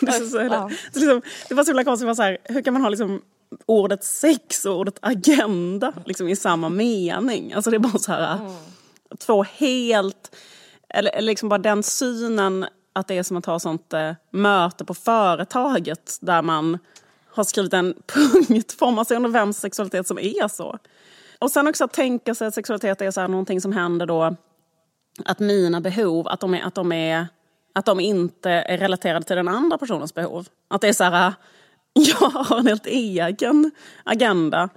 det, så, så, ja. så liksom, det var så himla konstigt, så här, hur kan man ha liksom ordet sex och ordet agenda liksom i samma mening. Alltså det är bara så här, mm två helt, eller, eller liksom bara den synen att det är som att ha sånt eh, möte på företaget där man har skrivit en (laughs) punkt, får man sig under vems sexualitet som är så. Och sen också att tänka sig att sexualitet är så här någonting som händer då, att mina behov, att de, är, att, de är, att de inte är relaterade till den andra personens behov. Att det är så här, (laughs) jag har en helt egen agenda.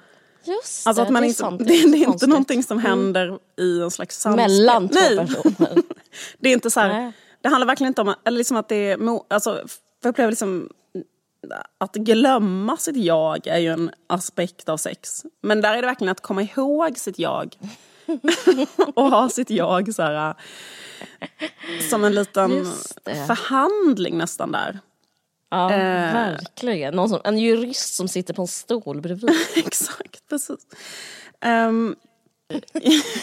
Just alltså att man det, inte, sant, det, (laughs) det, är inte någonting som mm. händer mm. i en slags samspel. Mellan två Nej. personer. (laughs) det är inte så här, det handlar verkligen inte om eller liksom att det är, alltså, jag upplever liksom att glömma sitt jag är ju en aspekt av sex. Men där är det verkligen att komma ihåg sitt jag. (laughs) och ha sitt jag så här, som en liten förhandling nästan där. Ja, eh. verkligen. Någon som, en jurist som sitter på en stol bredvid. (laughs) Exakt, precis. Um, (laughs)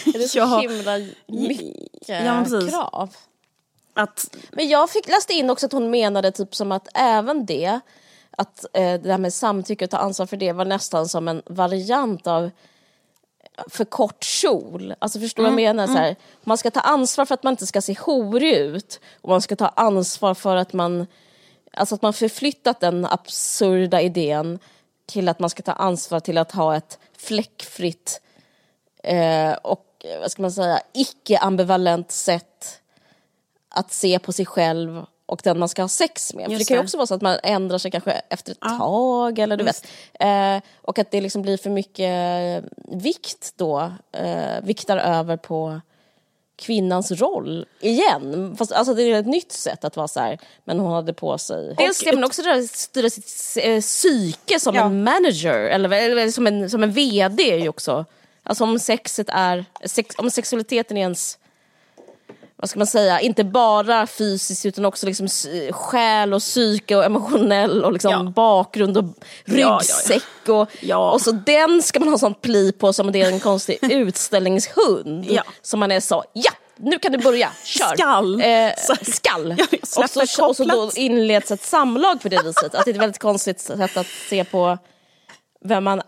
är det så ja, himla mycket ja, krav? Att, men jag fick läste in också att hon menade typ som att även det, att eh, det här med samtycke och ta ansvar för det var nästan som en variant av för kort kjol. Alltså förstår du mm, vad jag mm, menar? Mm. Så här, man ska ta ansvar för att man inte ska se horig ut och man ska ta ansvar för att man Alltså att man förflyttat den absurda idén till att man ska ta ansvar till att ha ett fläckfritt eh, och vad ska man säga, icke-ambivalent sätt att se på sig själv och den man ska ha sex med. För det kan ju också vara så att man ändrar sig kanske efter ett ja. tag eller du Just. vet. Eh, och att det liksom blir för mycket vikt då, eh, viktar över på kvinnans roll igen. Fast alltså, det är ett nytt sätt att vara så här, men hon hade på sig... Dels ska man också styra sitt äh, psyke som ja. en manager, eller, eller, som, en, som en VD är ju också Alltså om sexet är, sex, om sexualiteten är ens vad ska man säga, inte bara fysiskt utan också liksom själ och psyke och emotionell och liksom Ja. bakgrund och ja, ryggsäck och, Ja. och så den ska man ha sånt pli på som det är en konstig (laughs) utställningshund Ja. som man är så, ja nu kan du börja, kör! Skall. Eh, skall. Ja, och, så, och så då inleds ett samlag på det viset. Att det är ett väldigt konstigt sätt att se på vem man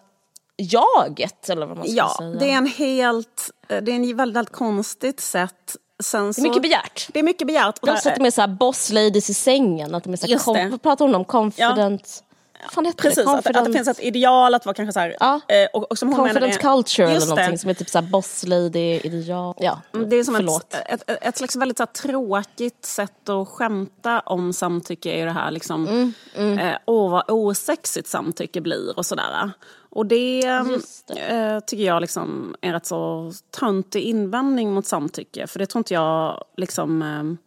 jaget eller vad man ska Ja, säga. det är en helt, eh, det är en väldigt, väldigt konstigt sätt. Sen Det är mycket begärt. Det är mycket begärt. Och sett det med så här boss ladies i sängen, att de är så här, kom, pratar om? Confident... Vad fan heter Precis, det? att, att det finns ett ideal att vara kanske så här, Ja. eh, och, och som hon confident menar, culture eller Just det. någonting som är typ så här boss lady ideal. Ja, Mm, Det är som förlåt. ett, ett, ett slags väldigt så tråkigt sätt att skämta om samtycke är ju det här liksom, Mm, Eh, åh vad osexigt samtycke blir och sådär. Och det, Just Eh, tycker jag liksom är en rätt så töntig invändning mot samtycke. För det tror inte jag liksom... Eh,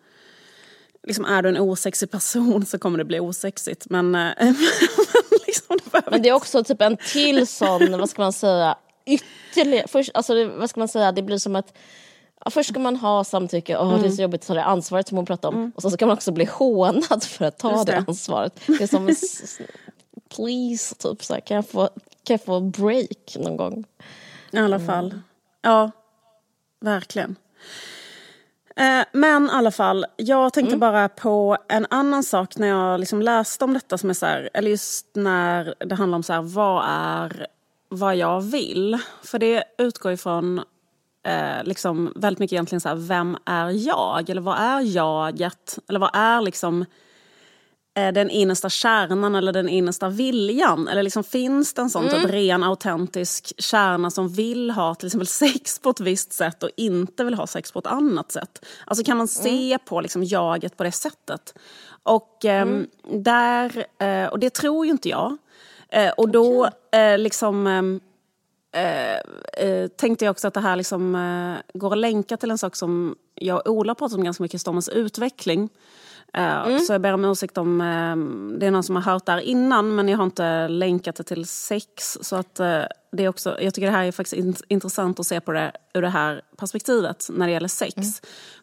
liksom är du en osexig person så kommer det bli osexigt. Men, eh, (laughs) liksom, det Men det är också typ en till sån, vad ska man säga, ytterligare... Först, alltså det, vad ska man säga, det blir som att Ja, först ska man ha samtycke, åh det är så jobbigt att ta det ansvaret som hon pratade om. Och så ska man också bli hånad för att ta Just det. det. ansvaret. Det är som, please, typ så här, kan jag få, kan jag få break någon gång? I alla fall. Ja, verkligen. Eh, Men i alla fall, jag tänkte bara på en annan sak när jag liksom läste om detta som är så här, eller just när det handlar om så här, vad är vad jag vill? För det utgår ifrån eh, liksom väldigt mycket egentligen så här, vem är jag? Eller vad är jaget? Eller vad är liksom den innersta kärnan eller den innersta viljan? Eller liksom finns det en sån typ ren autentisk kärna som vill ha till exempel (laughs) sex på ett visst sätt och inte vill ha sex på ett annat sätt? Alltså kan man se på liksom jaget på det sättet? Och, ehm, där, eh, och det tror ju inte jag. Eh, och då eh, liksom... ehm, eh, tänkte jag också att det här liksom, eh, går att länka till en sak som jag och Ola pratat om ganska mycket, Stormens utveckling. Eh, Så jag ber om ursäkt om eh, det är någon som har hört det här innan men jag har inte länkat det till sex. Så att, eh, det är också, jag tycker det här är faktiskt in, intressant att se på det ur det här perspektivet när det gäller sex.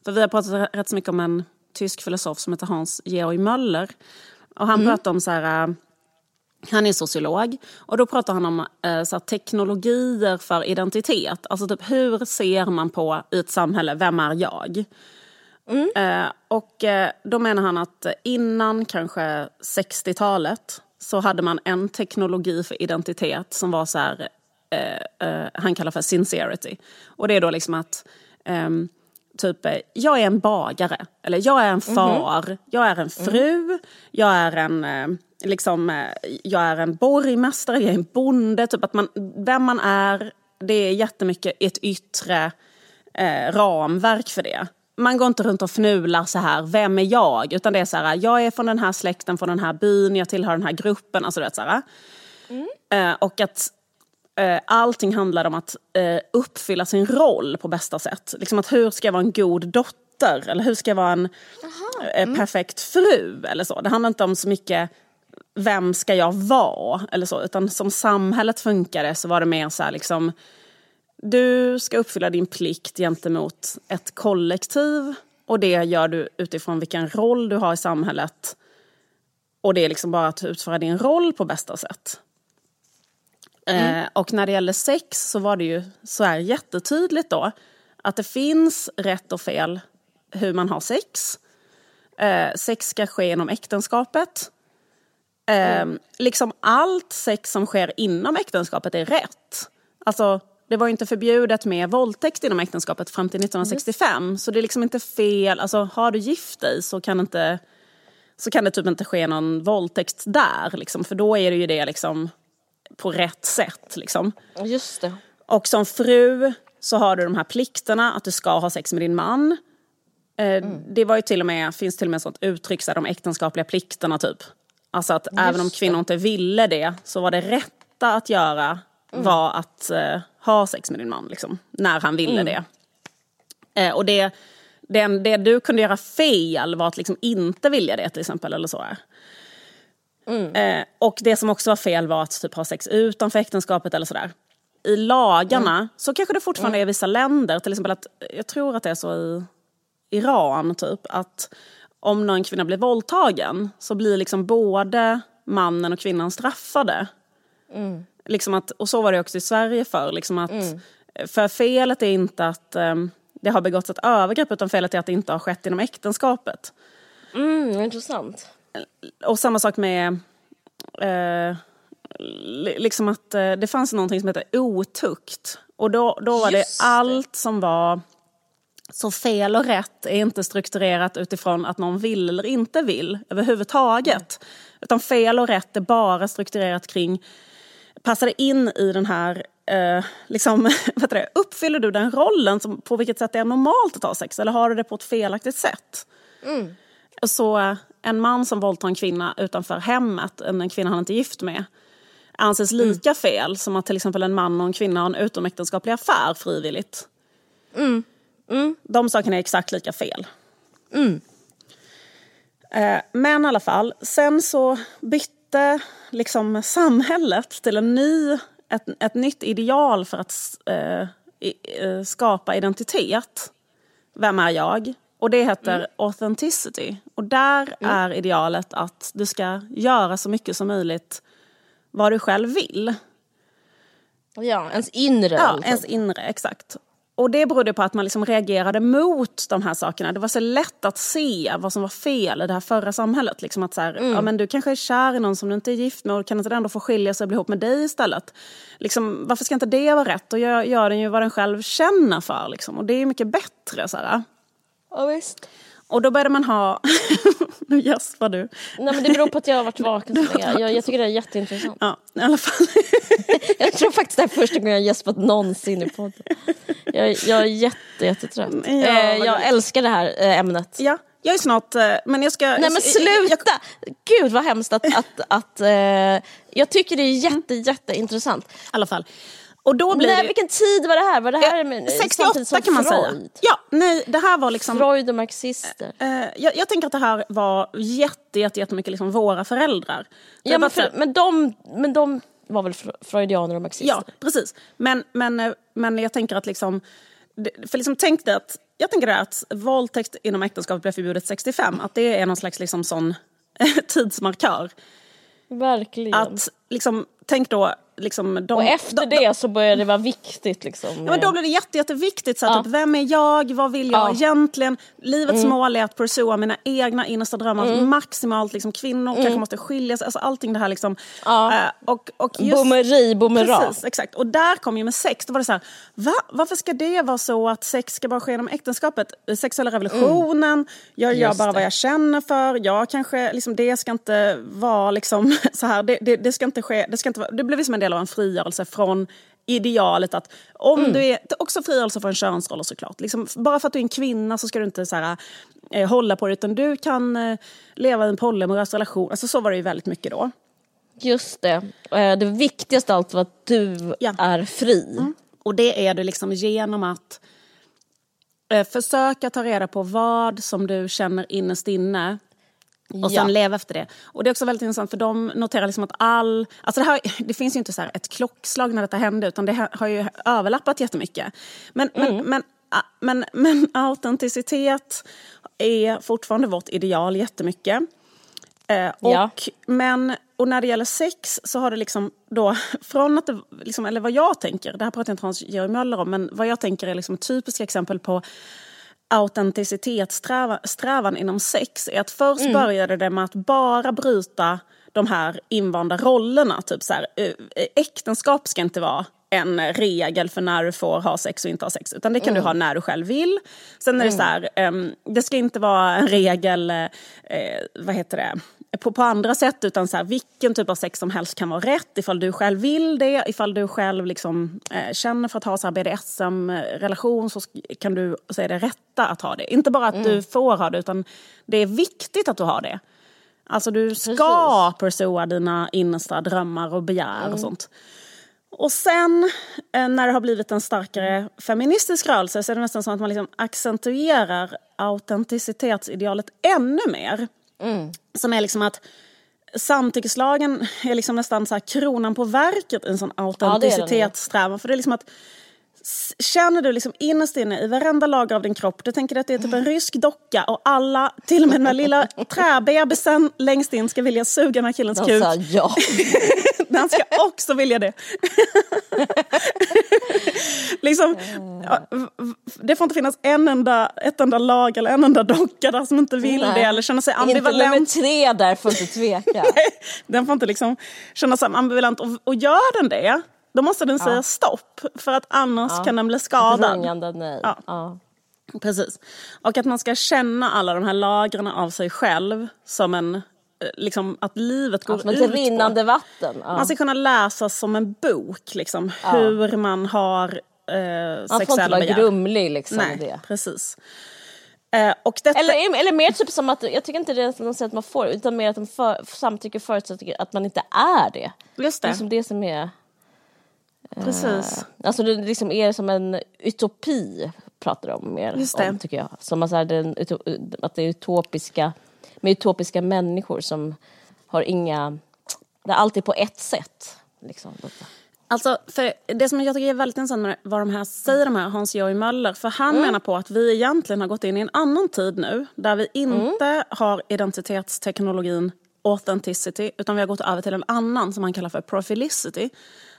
För vi har pratat rätt så mycket om en tysk filosof som heter Hans Georg Möller. Och han pratar om så här... han är sociolog och då pratar han om eh, så här, teknologier för identitet. Alltså typ hur ser man på i ett samhälle, vem är jag? Eh, och eh, då menar han att innan kanske 60-talet så hade man en teknologi för identitet som var så här, eh, eh, han kallar för sincerity. Och det är då liksom att ehm, typ, eh, jag är en bagare, eller jag är en far, jag är en fru, jag är en, liksom, eh, jag är en borgmästare, jag är en bonde. Typ att man, vem man är, det är jättemycket ett yttre eh, ramverk för det. Man går inte runt och fnular så här, vem är jag? Utan det är så här, jag är från den här släkten, från den här byn, jag tillhör den här gruppen. Alltså du vet, så här. Eh, och att eh, allting handlar om att eh, uppfylla sin roll på bästa sätt. Liksom att hur ska jag vara en god dotter? Eller hur ska jag vara en eh, perfekt fru? Eller så. Det handlar inte om så mycket vem ska jag vara? Eller så. Utan som samhället funkade så var det mer så här liksom du ska uppfylla din plikt gentemot ett kollektiv och det gör du utifrån vilken roll du har i samhället. Och det är liksom bara att utföra din roll på bästa sätt. Eh, och när det gäller sex så var det ju så här jättetydligt då att det finns rätt och fel hur man har sex. Eh, sex ska ske inom äktenskapet. Eh, Liksom allt sex som sker inom äktenskapet är rätt. Alltså, det var ju inte förbjudet med våldtäkt inom äktenskapet fram till 1965. Så det är liksom inte fel. Alltså, har du gift dig så kan, inte, så kan det typ inte ske någon våldtäkt där. Liksom, för då är det ju det liksom på rätt sätt. Liksom. Just det. Och som fru så har du de här plikterna att du ska ha sex med din man. Eh, Det var ju till och med, finns till och med sånt uttryck, så här, de äktenskapliga plikterna typ. Alltså att även om Just kvinnor inte ville det så var det rätta att göra var att eh, ha sex med din man, liksom, när han ville det. Eh, och det, det, det du kunde göra fel var att liksom inte vilja det till exempel. eller så. Eh, och det som också var fel var att typ ha sex utanför äktenskapet eller sådär. i lagarna. Så kanske det fortfarande är i vissa länder. Till exempel att, jag tror att det är så i Iran typ. Att om någon kvinna blir våldtagen så blir liksom både mannen och kvinnan straffade. Liksom att, och så var det också i Sverige förr. Liksom att, För felet är inte att um, det har begåtts ett övergrepp utan felet är att det inte har skett inom äktenskapet. Mm, intressant. Och samma sak med eh, liksom att eh, det fanns någonting som heter otukt. Och då, då var Just det allt som var så fel och rätt är inte strukturerat utifrån att någon vill eller inte vill överhuvudtaget. Utan fel och rätt är bara strukturerat kring, passar det in i den här, eh, liksom, (laughs) vad det, uppfyller du den rollen som, på vilket sätt det är normalt att ha sex? Eller har du det på ett felaktigt sätt? Så eh, en man som våldtar en kvinna utanför hemmet, en kvinna han inte är gift med, anses lika fel som att till exempel en man och en kvinna har en utomäktenskaplig affär frivilligt. De sakerna är exakt lika fel. Eh, Men i alla fall, sen så bytte liksom samhället till en ny, ett, ett nytt ideal för att eh, i, eh, skapa identitet. Vem är jag? Och det heter authenticity. Och där är idealet att du ska göra så mycket som möjligt vad du själv vill. Ja, ens inre. Ja, alltså. ens inre, exakt. Och det berodde på att man liksom reagerade mot de här sakerna. Det var så lätt att se vad som var fel i det här förra samhället. Liksom att så här, ja, men du kanske är kär i någon som du inte är gift med och kan inte den ändå få skilja sig och bli ihop med dig istället? Liksom, varför ska inte det vara rätt? Och gör, gör den ju vad den själv känner för. Liksom. Och det är mycket bättre. Så här. Ja, visst. Och då började man ha... (laughs) nu gäspar du. Nej, men det beror på att jag har varit (laughs) vaken så länge. Jag, jag tycker det är jätteintressant. Ja, i alla fall. (laughs) Jag tror faktiskt det är första gången jag gäspat någonsin i podden. Jag, jag är jätte, jättetrött. Ja, eh, jag älskar det här eh, ämnet. ja, jag är snart... eh, Men jag ska... Nej men jag- sluta! Gud vad hemskt att... att, att eh, jag tycker det är jätte, jätteintressant. I alla fall. Och då blir Nej, det... vilken tid var det här? Var det här med, 68 samtidigt som kan man säga. Freud? Ja, nej, det här var liksom... Freud och marxister. Eh, jag, jag tänker att det här var jätte, jätte, jättemycket liksom våra föräldrar. Ja, men, för, men, de, men de var väl fr- freudianer och marxister? ja, precis. Men, men, eh, men jag tänker att liksom... För liksom tänk dig att, jag tänker att våldtäkt inom äktenskapet blev förbjudet 65. Att det är någon slags liksom sån (laughs) tidsmarkör. Verkligen. Att liksom, tänk då... Liksom, de, och efter de, det så började det vara viktigt. Liksom, Ja, men då blir det jätte, jätteviktigt. Så Ja. typ, vem är jag? Vad vill jag Ja. Mm. egentligen? Livets mål är att pursua mina egna innersta drömmar maximalt. Liksom, kvinnor kanske måste skilja sig. Alltså, allting det här. Liksom, Mm. Ja. eh, och, och just, Boomeri, boomera. Precis, exakt. Och där kom ju med sex. Då var det så här, va? Varför ska det vara så att sex ska bara ske genom äktenskapet? Sexuella revolutionen, jag gör Mm. Bara det. vad jag känner för. Jag kanske, liksom, det ska inte vara liksom, (laughs) så här. Det, det, det ska inte ske. Det, ska inte vara, det blev som en del av en frigörelse från idealet att om Mm. du är, också frigörelse från könsroller såklart. Liksom, bara för att du är en kvinna så ska du inte så här, eh, hålla på det utan du kan eh, leva i en polyamorös relation. Alltså så var det ju väldigt mycket då. Just det. Eh, Det viktigaste av allt var att du Ja. är fri. Och det är du liksom genom att eh, försöka ta reda på vad som du känner innerst inne och sen Ja. leva efter det. Och det är också väldigt intressant för de noterar liksom att all... Alltså det, här, det finns ju inte så ett klockslag när detta hände utan det har ju överlappat jättemycket. Men, men, men, ah, men, men autenticitet är fortfarande vårt ideal jättemycket. Eh, och, Ja. men, och när det gäller sex så har det liksom då, (laughs) från att det, liksom, eller vad jag tänker, det här pratar inte Hans-Georg Möller om, men vad jag tänker är liksom ett typiskt exempel på autenticitetssträvan inom sex är att först Mm. började det med att bara bryta de här invanda rollerna. Typ så här, eh, äktenskap ska inte vara en regel för när du får ha sex och inte ha sex. Utan det kan Mm. du ha när du själv vill. Sen är det så här, ehm, det ska inte vara en regel, eh, vad heter det, på, på andra sätt. Utan så här, vilken typ av sex som helst kan vara rätt. Ifall du själv vill det, ifall du själv liksom, eh, känner för att ha så BDSM-relation så kan du säga det rätta att ha det. Inte bara att du får ha det, utan det är viktigt att du har det. Alltså du ska pursua dina innersta drömmar och begär och sånt. Och sen eh, när det har blivit en starkare feministisk rörelse så är det nästan som att man liksom accentuerar autenticitetsidealet ännu mer. Som är liksom att samtyckeslagen är liksom nästan så kronan på verket i en sån Ja, det autenticitetssträvan. För det är liksom att Känner du liksom innerst inne i varenda lager av din kropp, du tänker att det är typ en rysk docka och alla, till och med den där lilla träbebisen längst in ska vilja suga den här killens De kuk. sa ja. (laughs) Den ska också vilja det. (laughs) liksom, det får inte finnas en enda, ett enda lag eller en enda docka där som inte vill Nej. det eller känner sig Inte nummer ambivalent. tre där får inte tveka. (laughs) Den får inte liksom känna sig ambivalent. Och, och gör den det, då måste den säga stopp. För att annars kan den bli skadad. Rungande nej. Ja. Ja. Precis. Och att man ska känna alla de här lagren av sig själv som en, eh, liksom att livet går ett ut rinnande på. vatten. Ja. Man ska kunna läsa som en bok, liksom, hur man har eh, Man får inte sexuella vara begär. grumlig liksom. Nej, det. precis. Eh, detta, Eller, eller mer typ som att, jag tycker inte det är säger att man får, utan mer att de för, samtycke förutsätter att man inte är det. just Det är det, som det som är, precis. alltså det liksom är som en utopi pratar de mer Just det. om tycker jag. Som att, så här, den, att det är utopiska, med utopiska människor som har inga, det är alltid på ett sätt. Liksom. Alltså, för det som jag tycker är väldigt intressant med vad de här säger, de här Hans-Georg Möller, för han Mm. menar på att vi egentligen har gått in i en annan tid nu, där vi inte Mm. har identitetsteknologin authenticity, utan vi har gått över till en annan som han kallar för profilicity,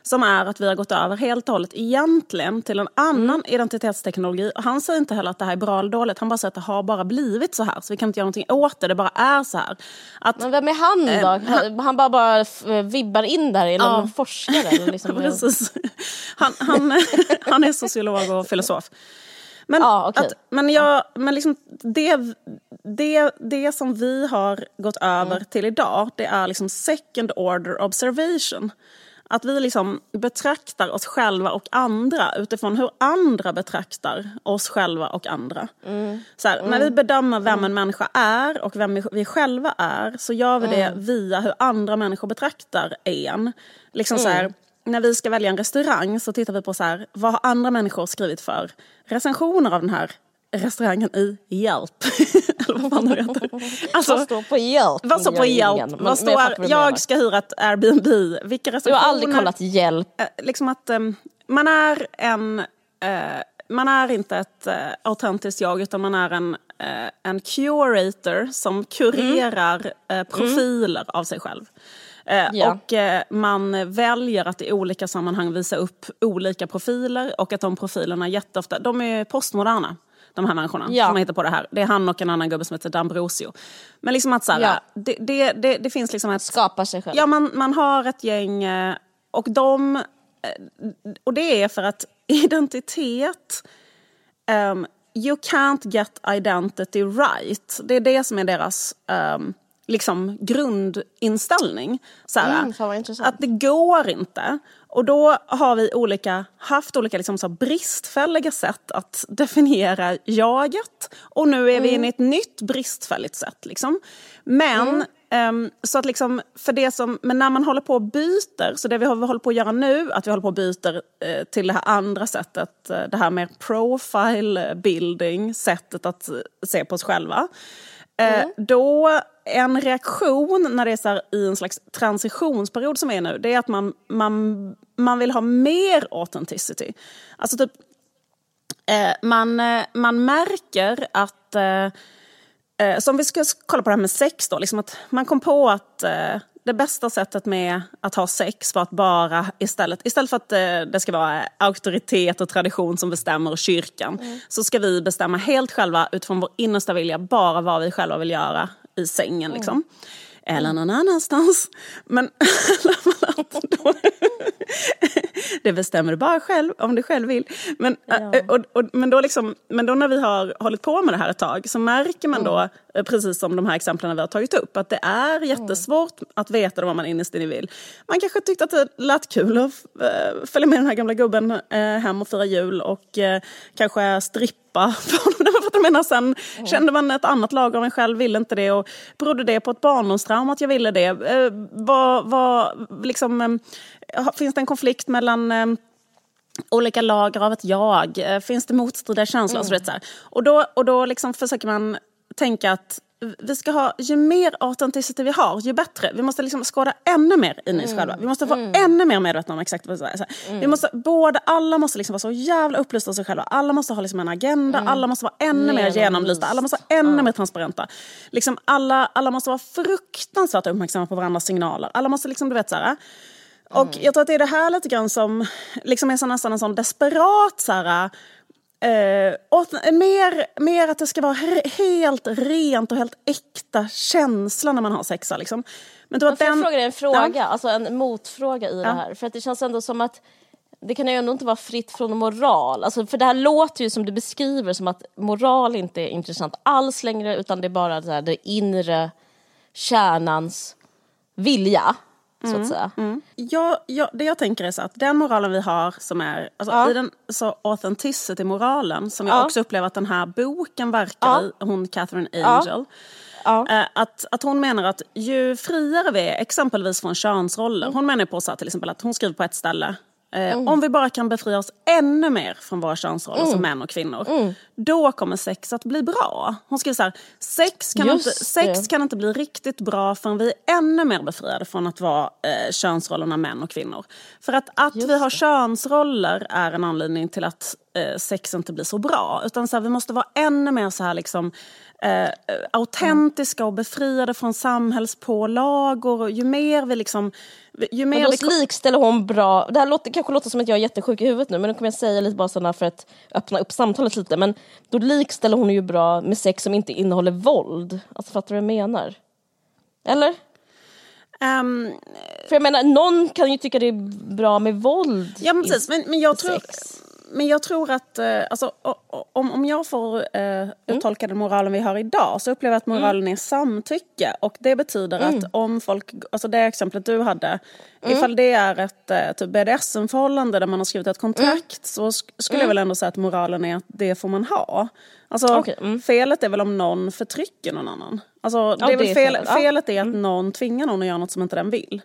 som är att vi har gått över helt och hållet egentligen till en annan Mm. identitetsteknologi. Och han säger inte heller att det här är bra eller dåligt, han bara säger att det har bara blivit så här, så vi kan inte göra någonting åt det, det bara är så här. Att Men vem är han då? Han, han bara, bara f- vibbar in där, är Ja. någon forskare? Eller liksom, (laughs) Precis. Han, han, (laughs) han är sociolog och filosof. Men, Ja, okej. att, men, jag, men liksom det, det, det som vi har gått över Mm. till idag, det är liksom second order observation. Att vi liksom betraktar oss själva och andra utifrån hur andra betraktar oss själva och andra. Mm. Så här, När vi bedömer vem en människa är och vem vi, själva är så gör vi det Mm. via hur andra människor betraktar en. Liksom så Mm. här, när vi ska välja en restaurang så tittar vi på så här, vad har andra människor skrivit för recensioner av den här restaurangen i Hjälp. (laughs) Eller vad fan det heter. Alltså, Vad står på hjälp? vad står på Jag Hjälp? vad jag står, menar. jag ska hyra ett Airbnb. Vilka Du recensioner? har aldrig kollat hjälp? Eh, liksom att ehm, man är en... eh, man är inte ett uh, autentiskt jag utan man är en, eh, en curator som kurerar eh, profiler av sig själv. Ja. Och man väljer att i olika sammanhang visa upp olika profiler och att de profilerna jätteofta, de är postmoderna. De här människorna Ja. som hittar på det här. Det är han och en annan gubbe som heter D'Ambrosio. Men liksom att så här, Ja. det, det, det, det finns liksom ett... Skapar sig själv? Ja, man, man har ett gäng eh, och de... eh, Och det är för att (laughs) identitet... Um, you can't get identity right. Det är det som är deras um, liksom grundinställning. Så här, Mm, att det går inte. Och då har vi olika, haft olika liksom så bristfälliga sätt att definiera jaget. Och nu är vi inne i ett nytt bristfälligt sätt. Liksom. Men, ehm, så att liksom, för det som, men när man håller på och byter, så det vi håller på att göra nu, att vi håller på och byter eh, till det här andra sättet, eh, det här mer profile building, sättet att eh, se på oss själva. Eh, Då, en reaktion när det är här, i en slags transitionsperiod som är nu, det är att man, man, man vill ha mer authenticity. Alltså typ, eh, man, eh, man märker att, eh, eh, som vi ska kolla på det här med sex då, liksom att man kom på att eh, det bästa sättet med att ha sex var att bara istället, istället för att eh, det ska vara auktoritet och tradition som bestämmer och kyrkan, så ska vi bestämma helt själva utifrån vår innersta vilja, bara vad vi själva vill göra i sängen. Liksom. Eller någon annanstans. Men (laughs) då, (laughs) det bestämmer du bara själv om du själv vill. Men, äh, och, och, men, då liksom, men då när vi har hållit på med det här ett tag så märker man då, eh, precis som de här exemplen vi har tagit upp, att det är jättesvårt att veta vad man innerst inne vill. Man kanske tyckte att det lät kul att följa med den här gamla gubben hem och fira jul och kanske strippa (laughs) för (laughs) jag menar? Sen kände man ett annat lag av en själv, ville inte det och berodde det på ett barndomstrauma att jag ville det? Eh, vad, vad, liksom, eh, finns det en konflikt mellan eh, olika lager av ett jag? Eh, Finns det motstridiga känslor? Och, så här. och då, och då liksom försöker man tänka att vi ska ha, ju mer authenticity vi har, ju bättre. Vi måste liksom skåda ännu mer in i oss själva. Vi måste vara ännu mer medvetna om exakt vad vi säger. Vi måste, både, alla måste liksom vara så jävla upplysta av sig själva. Alla måste ha liksom en agenda, alla måste vara ännu mer genomlysta, alla måste vara ännu mer transparenta. Liksom alla, alla måste vara fruktansvärt uppmärksamma på varandras signaler. Alla måste liksom, du vet så här, och jag tror att det är det här lite grann som liksom är så nästan en sån desperat så här, eh, och mer, mer att det ska vara he- helt rent och helt äkta känsla när man har sex. Liksom. Men då Men får jag den, fråga dig en fråga, Ja. alltså en motfråga i det här? För att det känns ändå som att det kan ju ändå inte vara fritt från moral. Alltså, för det här låter ju som du beskriver som att moral inte är intressant alls längre utan det är bara det, här, det inre kärnans vilja, så Mm. att säga. Ja, ja, det jag tänker är så att den moralen vi har som är, alltså Ja. i den så authenticity-moralen som jag Ja. också upplever att den här boken verkar Ja. i, hon Catherine Angel. Ja. Eh, Att, att hon menar att ju friare vi är, exempelvis från könsroller. Hon menar på så här, till exempel att hon skriver på ett ställe. Eh, Mm. Om vi bara kan befria oss ännu mer från våra könsroller som män och kvinnor. Mm. Då kommer sex att bli bra. Hon skriver så här, sex kan, Just inte, sex det. kan inte bli riktigt bra förrän vi är ännu mer befriade från att vara eh, könsrollerna män och kvinnor. För att, att vi har könsroller är en anledning till att eh, sex inte blir så bra. Utan så här, vi måste vara ännu mer så här liksom eh, autentiska och befriade från samhällspålagor. Och ju mer vi liksom... Ju mer Men vi, då likställer hon bra, det här låter, kanske låter som att jag är jättesjuk i huvudet nu men nu kommer jag säga lite bara sådana för att öppna upp samtalet lite men då likställer hon ju bra med sex som inte innehåller våld. Alltså fattar du vad jag menar? Eller? ehm, För jag menar, någon kan ju tycka det är bra med våld Ja men precis, men, men, jag, tror, sex. Men jag tror att eh, alltså, om, om jag får eh, Mm. uttolka den moralen vi har idag så upplever jag att moralen är samtycke. Och det betyder Mm. att om folk, alltså det exemplet du hade, ifall det är ett eh, typ BDSM-förhållande där man har skrivit ett kontrakt Mm. så sk- skulle jag väl ändå säga att moralen är att det får man ha. Alltså, mm. Felet är väl om någon förtrycker någon annan. Alltså, det Ja, är väl fel, felet är att någon tvingar någon att göra något som inte den vill.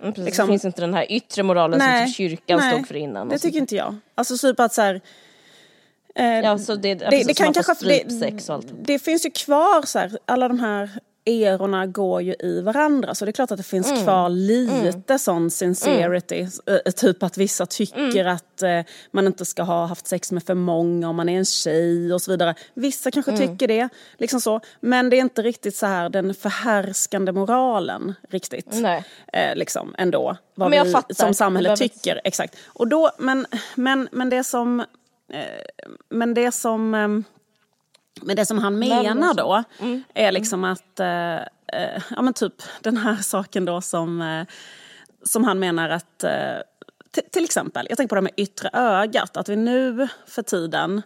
Mm, precis. liksom- Det finns inte den här yttre moralen som typ kyrkan nej, stod för innan. Det och tycker inte jag. Alltså typ att så här, eh, Ja, så det, det, det kan kanske... Det, strypsex och allt. det finns ju kvar så här, alla de här erorna går ju i varandra så det är klart att det finns Mm. kvar lite sån sincerity. Eh, Typ att vissa tycker Mm. att eh, man inte ska ha haft sex med för många om man är en tjej och så vidare. Vissa kanske Mm. tycker det, liksom så. men det är inte riktigt så här den förhärskande moralen riktigt. Nej. Eh, liksom ändå, vad Men jag vi fattar. som samhälle Det behöver- tycker. Exakt. Och då, men, men, men det som... Eh, men det som... Men det som han menar då är liksom att, eh, eh, ja men typ den här saken då som, eh, som han menar att, eh, till exempel, jag tänker på det med yttre ögat, att vi nu för tiden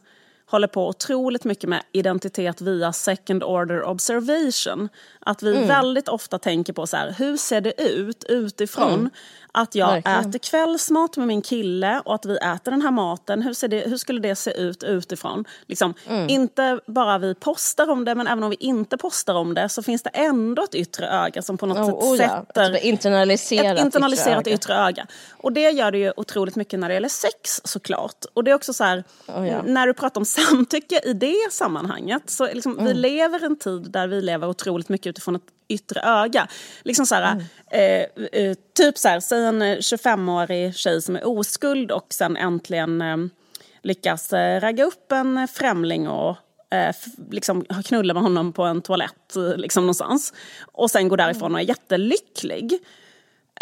håller på otroligt mycket med identitet via second order observation. Att vi väldigt ofta tänker på så här, hur ser det ut utifrån att jag Verkligen. äter kvällsmat med min kille och att vi äter den här maten. Hur, ser det, hur skulle det se ut utifrån? Liksom, Inte bara vi postar om det, men även om vi inte postar om det så finns det ändå ett yttre öga som på något Oh, sätt oh ja, sätter ett internaliserat, ett internaliserat yttre yttre öga. Och det gör det ju otroligt mycket när det gäller sex såklart. Och det är också så här, Oh ja. när du pratar om samtycke i det sammanhanget så liksom, Mm. vi lever en tid där vi lever otroligt mycket utifrån ett yttre öga. Liksom så här, Mm. eh, eh, typ så här, säg en eh, 25-årig tjej som är oskuld och sen äntligen eh, lyckas eh, ragga upp en främling och eh, liksom knulla med honom på en toalett liksom någonstans. Och sen går därifrån och är jättelycklig.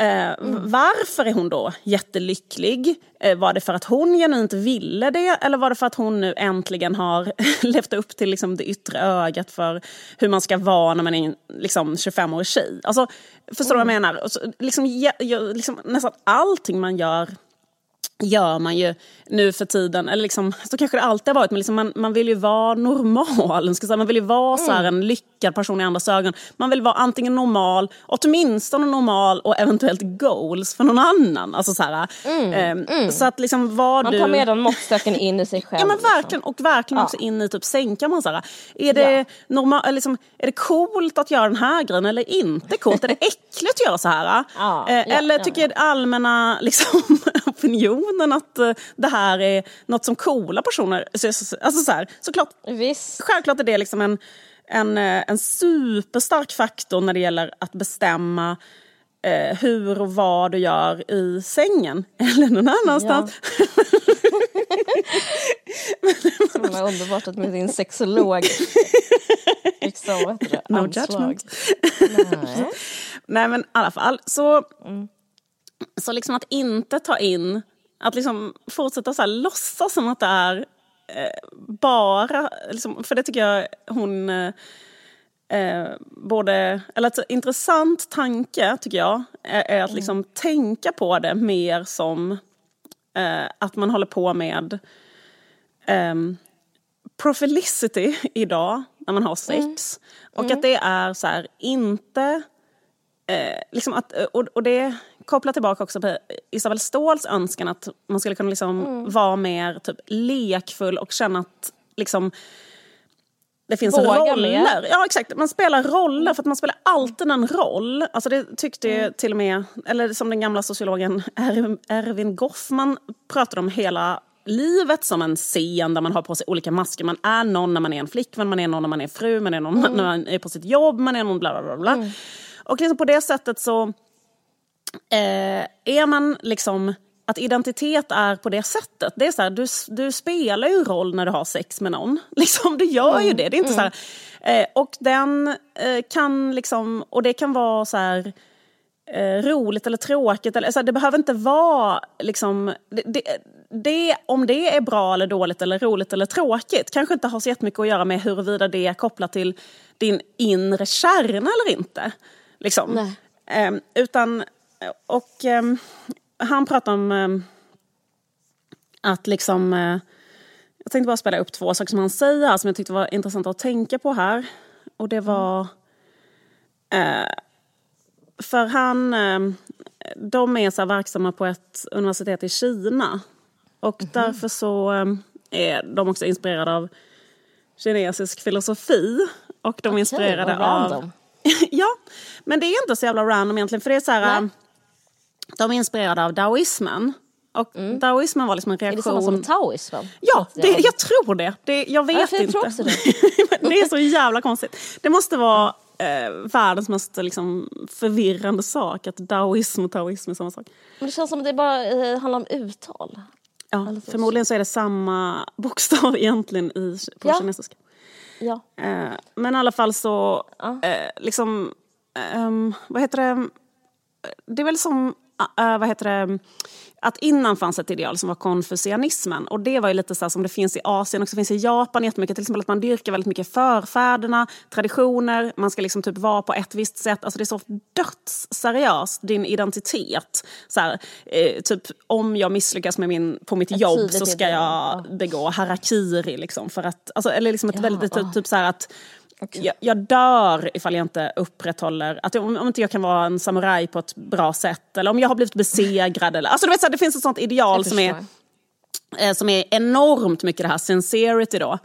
Eh, Varför är hon då jättelycklig? Eh, var det för att hon genuint ville det eller var det för att hon nu äntligen har (laughs) levt upp till liksom, det yttre ögat för hur man ska vara när man är liksom, 25-årig tjej? Alltså, förstår du vad jag menar? Och så, liksom, ja, liksom, nästan allting man gör gör man ju nu för tiden, eller liksom, så kanske det alltid har varit, men liksom man, man vill ju vara normal. (laughs) Man vill ju vara så här en lyckad person i andras ögon. Man vill vara antingen normal, åtminstone normal och eventuellt goals för någon annan. Alltså så, här, ehm, så att liksom vad Man du... tar med den måttstocken in i sig själv. Ja men liksom. verkligen, och verkligen också in i typ sängkammaren. Är det, Ja. normal, liksom, är det coolt att göra den här grejen eller inte coolt? är det äckligt att göra så här? (laughs) Ja, Eh, ja, eller ja, tycker allmänna (laughs) liksom, opinionen att eh, det här är något som coola personer... så- så- Alltså så här, såklart, Visst. självklart är det liksom en en, eh, en superstark faktor när det gäller att bestämma eh, hur och vad du gör i sängen (laughs) eller någon annanstans. Ja. (laughs) det var underbart att med din sexolog (laughs) liksom, vad heter det? No judgment. Nej. Nej men i alla fall så, mm. så liksom att inte ta in, att liksom fortsätta så här, låtsas som att det är bara, liksom, för det tycker jag hon eh, eh, både, eller ett intressant tanke tycker jag, är, är att mm. liksom tänka på det mer som eh, att man håller på med eh, profilicity (laughs) idag när man har sex. Mm. Och mm. att det är så här, inte... Eh, liksom att, och, och det kopplar tillbaka också på Isabel Ståhls önskan att man skulle kunna liksom mm. vara mer typ lekfull och känna att liksom, det finns Våga roller. Ja exakt, man spelar roller för att man spelar alltid en roll. Alltså det tyckte mm. till och med, eller som den gamla sociologen Erwin Goffman pratade om hela livet som en scen där man har på sig olika masker. Man är någon när man är en flickvän, man är någon när man är fru, man är någon mm. när man är på sitt jobb, man är någon bla bla bla. Mm. Och liksom på det sättet så eh, är man liksom att identitet är på det sättet. Det är så här, du, du spelar ju roll när du har sex med någon. (laughs) Liksom, du gör mm. ju det. det är inte mm. så här, eh, och den eh, kan liksom, och det kan vara så här eh, roligt eller tråkigt. Eller, så här, det behöver inte vara liksom, det, det, det, om det är bra eller dåligt eller roligt eller tråkigt kanske inte har så jättemycket att göra med huruvida det är kopplat till din inre kärna eller inte. Liksom. Eh, utan, och eh, han pratar om eh, att liksom... Eh, jag tänkte bara spela upp två saker som han säger som jag tyckte var intressant att tänka på här. Och det var... Eh, för han... Eh, de är så verksamma på ett universitet i Kina. Och mm -hmm. därför så är de också inspirerade av kinesisk filosofi. Och de är okay, inspirerade av... (laughs) ja, men det är inte så jävla random egentligen. För det är så här... Nej de är inspirerade av daoismen. Och mm. daoismen var liksom en reaktion... Är det samma som taoismen? Ja, det, jag tror det. det jag vet ja, jag inte. Också det. (laughs) det är så jävla konstigt. Det måste vara eh, världens mest liksom, förvirrande sak att daoism och taoism är samma sak. Men det känns som att det bara eh, handlar om uttal. Ja, förmodligen så är det samma bokstav (laughs) egentligen i, på ja. kinesiska. Ja. Eh, men i alla fall så, ja. eh, liksom, ehm, vad heter det? Det är väl som uh, vad heter det, att innan fanns ett ideal som var konfucianismen. Och det var ju lite så som det finns i Asien och finns i Japan jättemycket. Till exempel att man dyrkar väldigt mycket förfäderna, traditioner, man ska liksom typ vara på ett visst sätt. Alltså det är så dödsseriöst, din identitet. Så här, eh, typ om jag misslyckas med min, på mitt ett jobb så ska jag begå harakiri. Liksom, för att, alltså, eller liksom ett ja, väldigt, typ, typ så här att Okay. Jag, jag, dör ifall jag inte upprätthåller, att om, om inte jag kan vara en samuraj på ett bra sätt eller om jag har blivit besegrad. Eller, alltså du vet, så här, det finns ett sånt ideal som är, eh, som är enormt mycket det här sincerity då.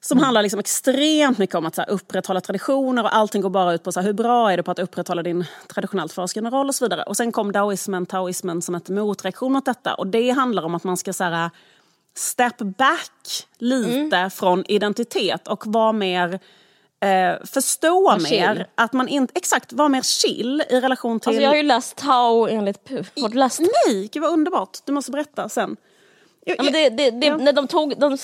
Som mm. handlar liksom extremt mycket om att så här, upprätthålla traditioner och allting går bara ut på så här, hur bra är du på att upprätthålla din traditionellt föreskriven roll och så vidare. Och sen kom daoismen, taoismen som ett motreaktion mot detta och det handlar om att man ska så här, step back lite mm. från identitet och vara mer eh, förstå var mer. Chill. Att man inte, exakt, vara mer chill i relation till... Alltså jag har ju läst Tao enligt Puh. Har du läst? Nej, gud vad underbart. Du måste berätta sen. Jag, ja, men det, det, det, ja. när de tog, de,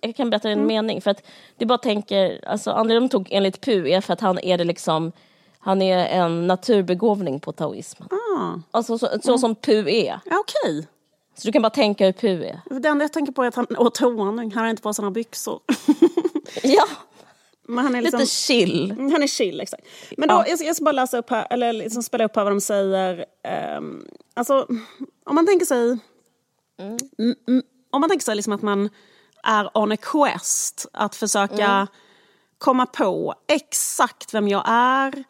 jag kan berätta en mm. mening för att det bara tänker, alltså anledningen de tog enligt Pu är för att han är det liksom han är en naturbegåvning på taoismen. Ah. Alltså så, så mm. som Pu är. Ja, Okej. Okay. Så du kan bara tänka hur Pu är. Det enda jag tänker på är att han åt honung, han har inte på sig några byxor. ja, (laughs) (laughs) men han är liksom, Lite chill. Mm, han är chill, exakt. Men då, ja. jag, jag, ska bara läsa upp här, eller liksom spela upp här vad de säger. Um, alltså, om man tänker sig... Mm. Om man tänker sig liksom att man är on a quest, att försöka mm. komma på exakt vem jag är,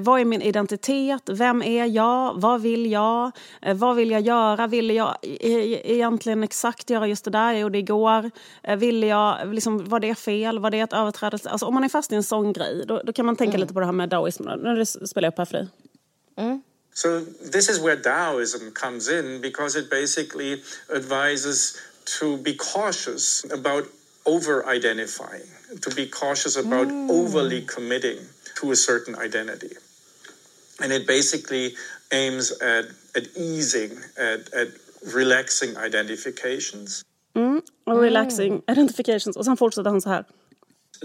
vad är min identitet? Vem är jag? Vad vill jag? Eh, vad vill jag göra? Ville jag egentligen exakt göra just det där jag gjorde igår? Eh, ville jag, liksom, var det fel? Var det ett överträdelse? Alltså, om man är fast i en sån grej, då, då kan man tänka mm. lite på det här med daoismen. Nu spelar jag upp här för dig. Mm. So this is where Taoism comes in because it basically advises to be cautious about over identifying, to be cautious about overly committing to a certain identity. And it basically aims at, at easing, at, at relaxing identifications. Mm, och relaxing mm. identifications. Och sen fortsätter han så här.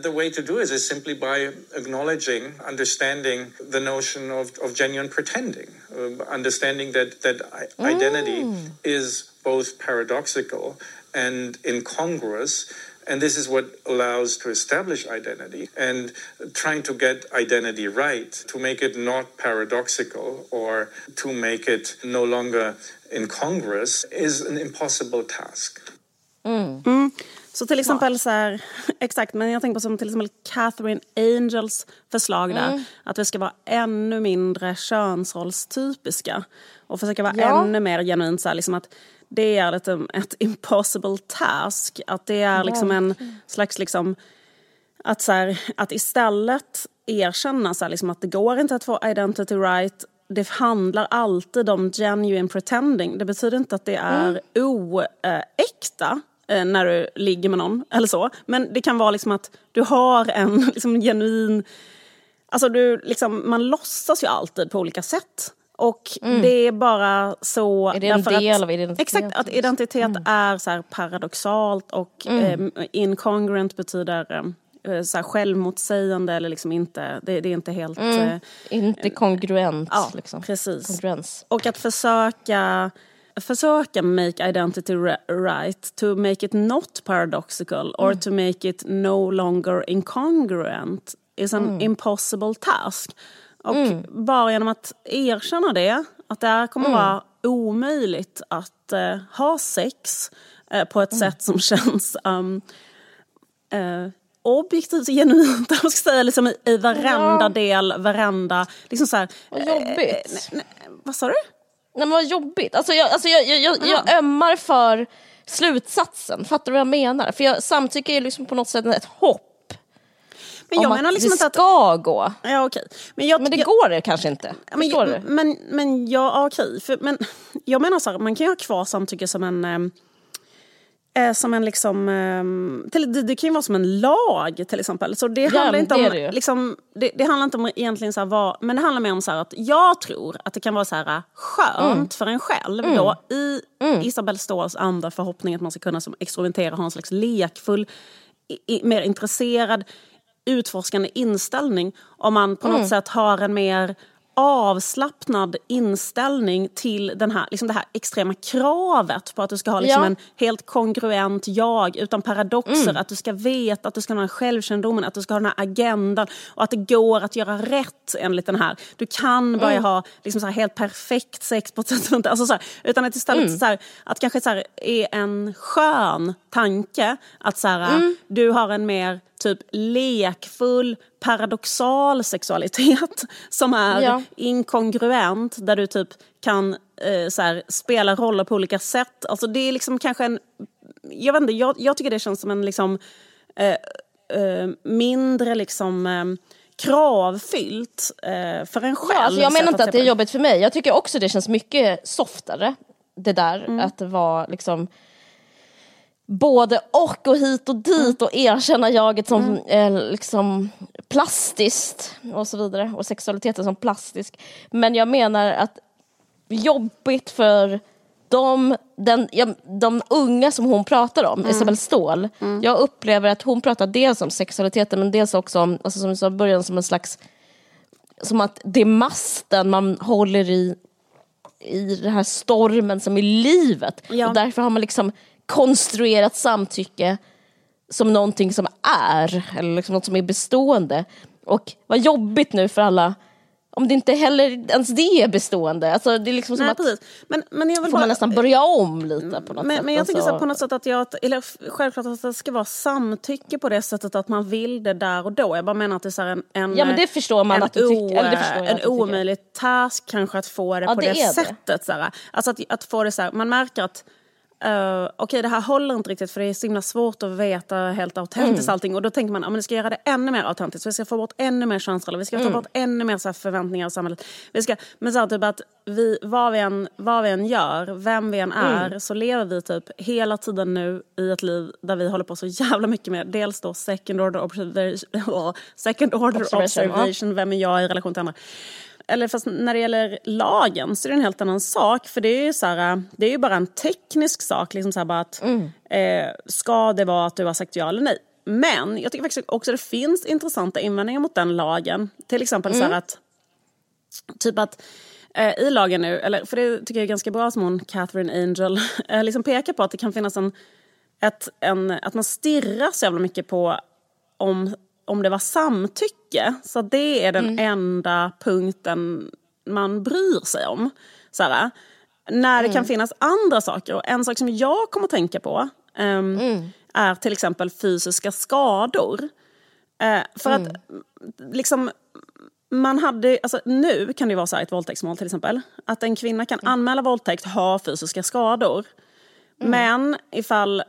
The way to do it is simply by acknowledging, understanding the notion of, of genuine pretending, um, understanding that, that i- identity mm. is both paradoxical and incongruous. And this is what allows to establish identity and trying to get identity right, to make it not paradoxical or to make it no longer incongruous, is an impossible task. Så till exempel så här, (laughs) exakt, men jag tänker på som till exempel Catherine Angels förslag där. Att vi ska vara ännu mindre könsrollstypiska. Och försöka vara Ja. ännu mer genuint så här, liksom att det är liksom ett (laughs) impossible task. Att det är liksom en slags liksom att, så här, att istället erkänna så här, liksom att det går inte att få identity right. Det handlar alltid om genuine pretending. Det betyder inte att det är oäkta eh, när du ligger med någon eller så. Men det kan vara liksom att du har en (laughs) liksom, genuin... Alltså du, liksom, man låtsas ju alltid på olika sätt. Och det är bara så... Är det en del att, av identiteten, Exakt, att liksom? identitet är så här paradoxalt och eh, incongruent betyder eh, så här självmotsägande eller liksom inte, det, det är inte helt... Eh, Inte kongruent. ja, liksom. precis. Kongruens. Och att försöka, försöka make identity ri- right to make it not paradoxical or to make it no longer incongruent is an impossible task. Och bara genom att erkänna det, att det här kommer vara omöjligt att eh, ha sex eh, på ett sätt som (laughs) känns um, eh, objektivt och genuint, (laughs) jag ska säga, liksom i, i varenda Ja. del, varenda... Liksom så här, Vad eh, jobbigt. nej, nej, vad sa du? Nej men vad jobbigt. Alltså jag, alltså jag, jag, jag, jag ömmar för slutsatsen. Fattar du vad jag menar? För jag, samtycke är ju liksom på något sätt ett hopp. Men jag om menar att liksom det inte att... ska gå. Ja, okej. Men, jag, Men det jag, går det kanske inte. Ja, men, Förstår du? Men, men ja, okej. För, men jag menar så här, man kan ju ha kvar samtycke som en... ehm, Eh, som en liksom, ehm, det, det kan ju vara som en lag till exempel. Så det handlar men inte det om, det liksom, det, det handlar inte om egentligen så här vad, men det handlar mer om så att jag tror att det kan vara så här äh, skönt Mm. för en själv då i Isabelle Ståhls andra förhoppning att man ska kunna som experimentera, ha en slags lekfull, i, i, mer intresserad, utforskande inställning. Om man på Mm. något sätt har en mer avslappnad inställning till den här, liksom det här extrema kravet på att du ska ha liksom Ja. en helt kongruent jag utan paradoxer. Att du ska veta, att du ska ha den här självkännedomen, att du ska ha den här agendan och att det går att göra rätt enligt den här. Du kan börja ha liksom så helt perfekt sex på ett sätt. Alltså så här, utan att istället så här, att kanske så här, är en skön tanke att så här, du har en mer typ lekfull, paradoxal sexualitet (laughs) som är Ja. inkongruent där du typ kan eh, så här, spela roller på olika sätt. Alltså det är liksom kanske en... Jag vet inte, jag, jag tycker det känns som en liksom eh, eh, mindre liksom eh, kravfyllt eh, för en själv. Ja, alltså jag menar inte att det är jobbigt för mig. Jag tycker också det känns mycket softare. Det där Mm. att vara liksom både och och hit och dit och erkänna jaget som Mm. eh, liksom plastiskt och så vidare och sexualiteten som plastisk. Men jag menar att jobbigt för de, den, ja, de unga som hon pratar om, Mm. Isabelle Ståhl. Jag upplever att hon pratar dels om sexualiteten men dels också om, alltså som du sa i början, som en slags som att det är masten man håller i i den här stormen som är livet. Ja. Och därför har man liksom konstruerat samtycke som någonting som är, eller liksom något som är bestående. Och vad jobbigt nu för alla, om det inte heller ens det är bestående. Alltså det är liksom som Nej, att precis. Men, men jag vill får bara, man nästan börja om lite på något men, sätt. men jag tänker så Alltså, på något sätt att jag, eller självklart att det ska vara samtycke på det sättet att man vill det där och då. Jag bara menar att det är så en, en, Ja, men det förstår man en, att du tycker- eller det förstår en att omöjlig task kanske att få det Ja, på det det, är det. sättet. Så här. Alltså att, att få det så här, man märker att uh, okej okay, det här håller inte riktigt för det är så himla svårt att veta helt autentiskt mm. allting. Och då tänker man att vi ska göra det ännu mer autentiskt. Vi ska få bort ännu mer könsroller, vi ska ta mm. bort ännu mer så här, förväntningar av samhället. Vi ska, men så här, typ att vi, vad, vi än, vad vi än gör, vem vi än är, mm. så lever vi typ hela tiden nu i ett liv där vi håller på så jävla mycket med dels då second order observation, (laughs) second order observation, observation vem är jag i relation till andra eller fast när det gäller lagen så är det en helt annan sak. För det är ju, så här, det är ju bara en teknisk sak. Liksom så här bara att, mm. eh, ska det vara att du har sagt ja eller nej? Men jag tycker faktiskt också att det finns intressanta invändningar mot den lagen. Till exempel mm. så här mm. att, typ att eh, i lagen nu, eller, för det tycker jag är ganska bra som hon Catherine Angel (laughs) eh, liksom pekar på att det kan finnas en, ett, en, att man stirrar så jävla mycket på om om det var samtycke. Så det är den mm. enda punkten man bryr sig om. Så här, när mm. det kan mm. finnas andra saker. Och en sak som jag kommer att tänka på um, mm. är till exempel fysiska skador. Uh, för att mm. liksom man hade, alltså nu kan det vara så här ett våldtäktsmål till exempel. Att en kvinna kan mm. anmäla våldtäkt, ha fysiska skador. Men ifall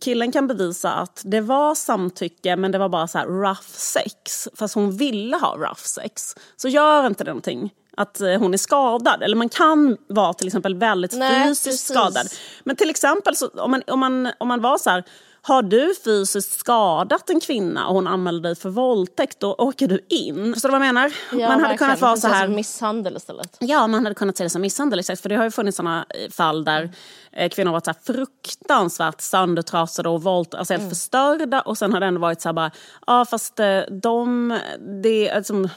killen kan bevisa att det var samtycke men det var bara så rough sex. Fast hon ville ha rough sex. Så gör inte det någonting att eh, hon är skadad. Eller man kan vara till exempel väldigt Nej, fysiskt precis. skadad. Men till exempel så, om, man, om, man, om man var så här har du fysiskt skadat en kvinna och hon anmäler dig för våldtäkt, då åker du in. Förstår du vad jag menar? Ja, man hade verkligen. kunnat vara så här... misshandel istället. Ja, man hade kunnat se det som misshandel. Exakt. För det har ju funnits sådana eh, fall där mm. kvinnor varit så här fruktansvärt söndertrasade och våld, alltså helt mm. förstörda. Och sen har det ändå varit så här bara, ja fast eh, de, det, alltså,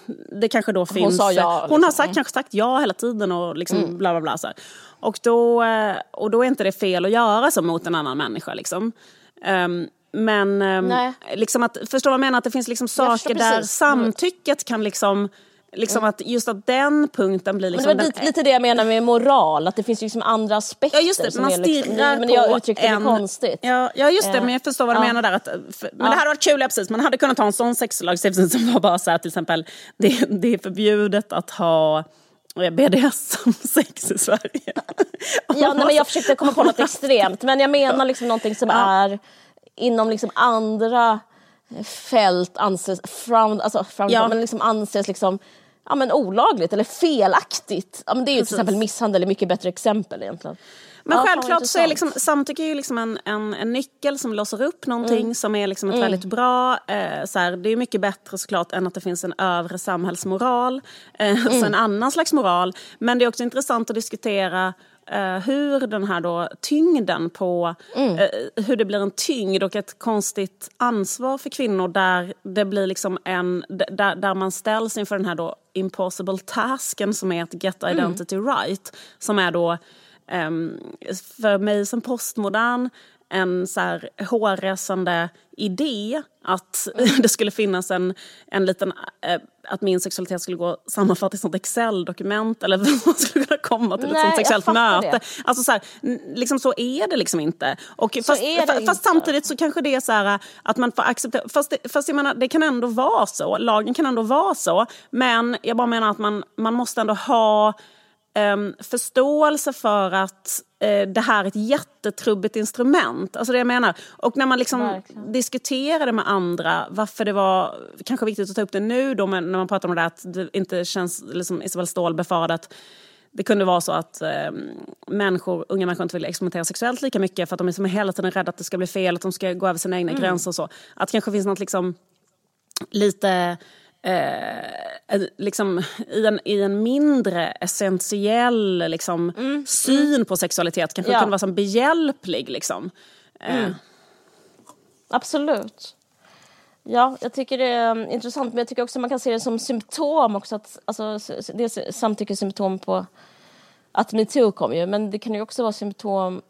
det kanske då finns... Hon sa ja. Liksom. Hon har sagt, kanske sagt ja hela tiden och liksom mm. bla bla bla. Så här. Och då, och då är inte det fel att göra så mot en annan människa. Liksom. Um, men um, liksom att, förstår vad jag menar? Att det finns liksom saker där samtycket kan liksom Liksom mm. att just att den punkten blir liksom... Men det var den, lite det jag menar med moral, att det finns liksom andra aspekter. Ja just det, man liksom- stirrar liksom, på jag uttryckte en, det konstigt. Ja, ja just det, uh, men jag förstår vad du ja. menar där. Att, för, men ja. det hade varit kul, ja, precis. Man hade kunnat ha en sån sexlagstiftning som var bara så här till exempel, det, det är förbjudet att ha BDSM-sex i Sverige. (laughs) ja, nej, men jag försökte komma på något (laughs) extremt men jag menar liksom någonting som är inom liksom andra fält anses, frown, alltså frown, ja. men liksom anses liksom ja, men olagligt eller felaktigt. Ja, men det är ju till exempel misshandel är mycket bättre exempel egentligen. Men ja, självklart så är liksom, samtycke är ju liksom en, en, en nyckel som låser upp någonting mm. som är liksom ett mm. väldigt bra... Eh, så här, det är mycket bättre såklart än att det finns en övre samhällsmoral. Eh, (laughs) mm. en annan slags moral. Men det är också intressant att diskutera Uh, hur den här då tyngden på, mm. uh, hur det blir en tyngd och ett konstigt ansvar för kvinnor där det blir liksom en, där, där man ställs inför den här då impossible tasken som är att get mm. identity mm. right. Som är då för mig som postmodern en så här hårresande idé att (laughs) det skulle finnas en, en liten, äh, att min sexualitet skulle gå sammanfatta i ett sånt Excel-dokument eller (laughs) att man skulle kunna komma till ett Nej, sånt sexuellt möte. Det. Alltså så här, liksom så är det liksom inte. Och så fast, fast samtidigt så kanske det är så här att man får acceptera, fast, det, fast jag menar det kan ändå vara så, lagen kan ändå vara så, men jag bara menar att man, man måste ändå ha um, förståelse för att uh, det här är ett jättetrubbigt instrument. Alltså det jag menar. Och när man liksom diskuterar det med andra, varför det var kanske viktigt att ta upp det nu då, när man pratar om det att det inte känns, liksom Isabel Ståhl befarade att det kunde vara så att eh, människor, unga människor inte vill experimentera sexuellt lika mycket för att de är som hela tiden rädda att det ska bli fel, att de ska gå över sina egna mm. gränser och så. Att det kanske finns något liksom lite eh, liksom, i, en, i en mindre essentiell liksom, mm. syn mm. på sexualitet kanske ja. kan vara som behjälplig. Liksom. Eh. Mm. Absolut. Ja, jag tycker det är um, intressant men jag tycker också man kan se det som symptom också. Att, alltså, dels samtyckesymptom på att metoo kom ju men det kan ju också vara symptom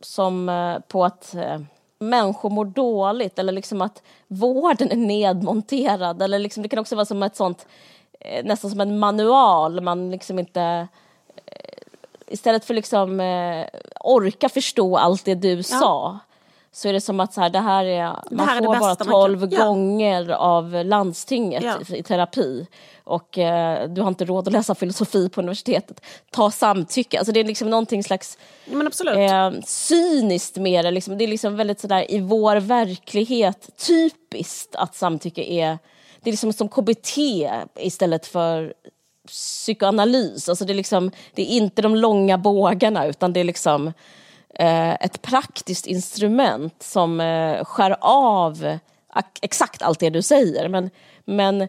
som uh, på att uh, människor mår dåligt eller liksom att vården är nedmonterad. Eller liksom, det kan också vara som ett sånt, eh, nästan som en manual. Man liksom inte eh, istället för liksom eh, orka förstå allt det du ja. sa så är det som att så här, det här är, man här är det får bara bästa man kan- 12 Ja. gånger av landstinget Ja. i, i terapi och eh, du har inte råd att läsa filosofi på universitetet. Ta samtycke, alltså det är liksom någonting slags men absolut. eh, cyniskt med det. Liksom. Det är liksom väldigt sådär i vår verklighet typiskt att samtycke är, det är liksom som KBT istället för psykoanalys. Alltså det, är liksom, det är inte de långa bågarna utan det är liksom ett praktiskt instrument som eh, skär av ak- exakt allt det du säger. Men, men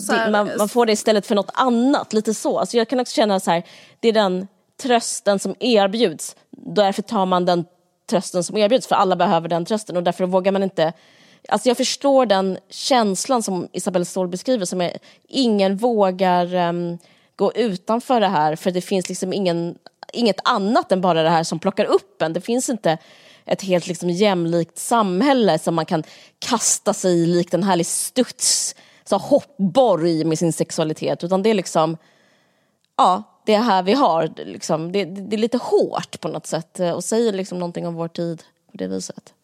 så här- man, man får det istället för något annat, lite så. Alltså jag kan också känna så här, det är den trösten som erbjuds, därför tar man den trösten som erbjuds, för alla behöver den trösten och därför vågar man inte Alltså jag förstår den känslan som Isabelle Ståhl beskriver, som är ingen vågar ehm, gå utanför det här för det finns liksom ingen, inget annat än bara det här som plockar upp en. Det finns inte ett helt liksom jämlikt samhälle som man kan kasta sig i likt en härlig studs, så hoppborg med sin sexualitet, utan det är liksom ja, det är här vi har. Liksom, det, det, är lite hårt på något sätt eh, och säger liksom någonting om vår tid på det viset.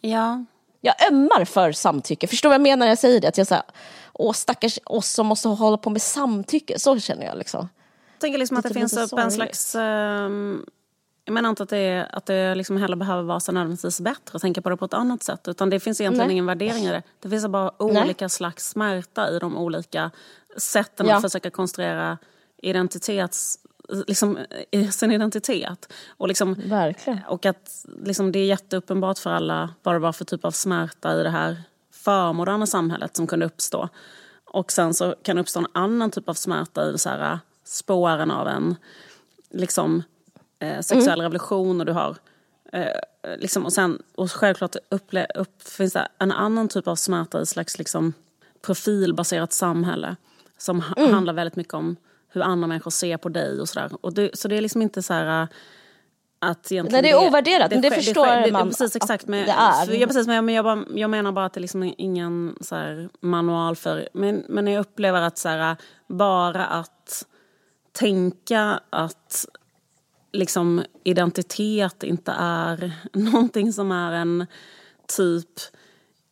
ja. Jag ömmar för samtycke. Förstår vad jag menar när jag säger det? Att jag säger, åh stackars oss som måste hålla på med samtycke. Så känner jag liksom. Tänker liksom att det Lite- finns upp en slags... ehm, jag menar inte att det, att det liksom heller behöver vara så nödvändigtvis bättre att tänka på det på ett annat sätt. Utan det finns egentligen Nej. ingen värdering i det. Det finns bara Nej. olika slags smärta i de olika sätten Ja. att försöka konstruera identitets... Liksom, sin identitet. Och, liksom, Verkligen. och att liksom, det är jätteuppenbart för alla vad det var för typ av smärta i det här förmoderna samhället som kunde uppstå. Och sen så kan det uppstå en annan typ av smärta i så här, spåren av en liksom, eh, sexuell revolution och du har eh, liksom, och sen och självklart upple- upp, finns det en annan typ av smärta i ett slags liksom, profilbaserat samhälle som ha- handlar väldigt mycket om hur andra människor ser på dig och sådär. Och det, så det är liksom inte så här äh, att egentligen Nej, det är ovärderat, men det sker- förstår sker- det, man Precis, exakt. Men, det är. Ja, precis, men jag, bara, jag menar bara att det liksom är ingen så här manual för... Men, men jag upplever att så här, bara att tänka att liksom identitet inte är (laughs) någonting som är en typ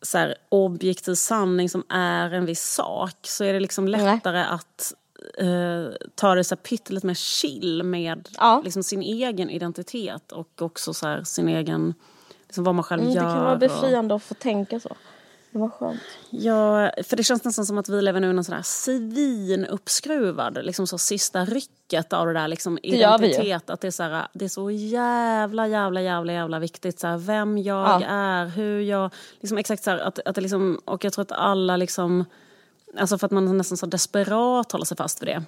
så här, objektiv sanning som är en viss sak så är det liksom lättare att eh, ta det så här pyttelite mer chill med Ja. liksom, sin egen identitet och också så här, sin egen, liksom, vad man själv Mm, det gör. kan vara och- befriande att få tänka så. Det var skönt. Ja, för det känns nästan som att vi lever nu i någon sån här svinuppskruvad, liksom så sista rycket av det där liksom ju. identitet. Att det är, så här, det är så jävla, jävla, jävla, jävla viktigt. Så här, vem jag Ja. är, hur jag... Liksom exakt så här, att, att det liksom, och jag tror att alla liksom... Alltså för att man nästan så desperat håller sig fast vid det.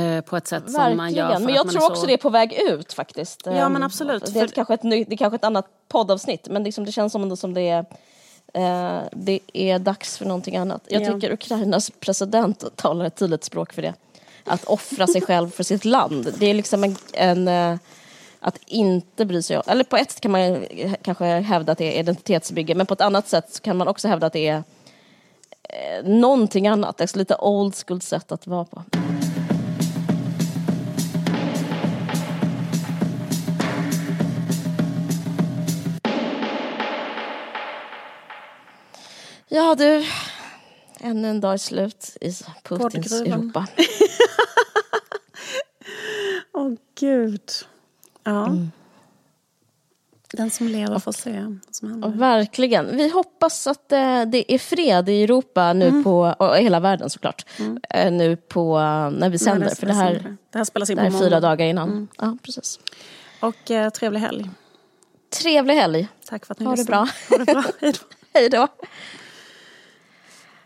Eh, på ett sätt som man Verkligen. gör Men jag tror också så... det är på väg ut faktiskt. Ja, Ehm, men absolut, Det är, för- kanske ett, ny- det är kanske ett annat poddavsnitt men liksom det känns som, det- som det är eh, det är dags för någonting annat. Jag Ja. tycker Ukrainas president talar ett tydligt språk för det. Att offra sig själv för sitt land. Det är liksom en, en eh, att inte bry sig om, eller på ett sätt kan man kanske hävda att det är identitetsbygge men på ett annat sätt kan man också hävda att det är eh, någonting annat. Ett lite old school sätt att vara på. Ja du, ännu en dag är slut i Putins. Europa. (laughs) Åh, gud. Ja. Den som lever får se vad som händer. Verkligen. Vi hoppas att eh, det är fred i Europa nu Mm. på, och hela världen såklart, eh, nu på eh, när vi sänder. det- för det här, det här spelas in på måndag. fyra dagar innan. Ja, precis. Och eh, trevlig helg. Trevlig helg. Tack för att ni Ha det lyssnade. bra. Ha det bra. (laughs) Hej då.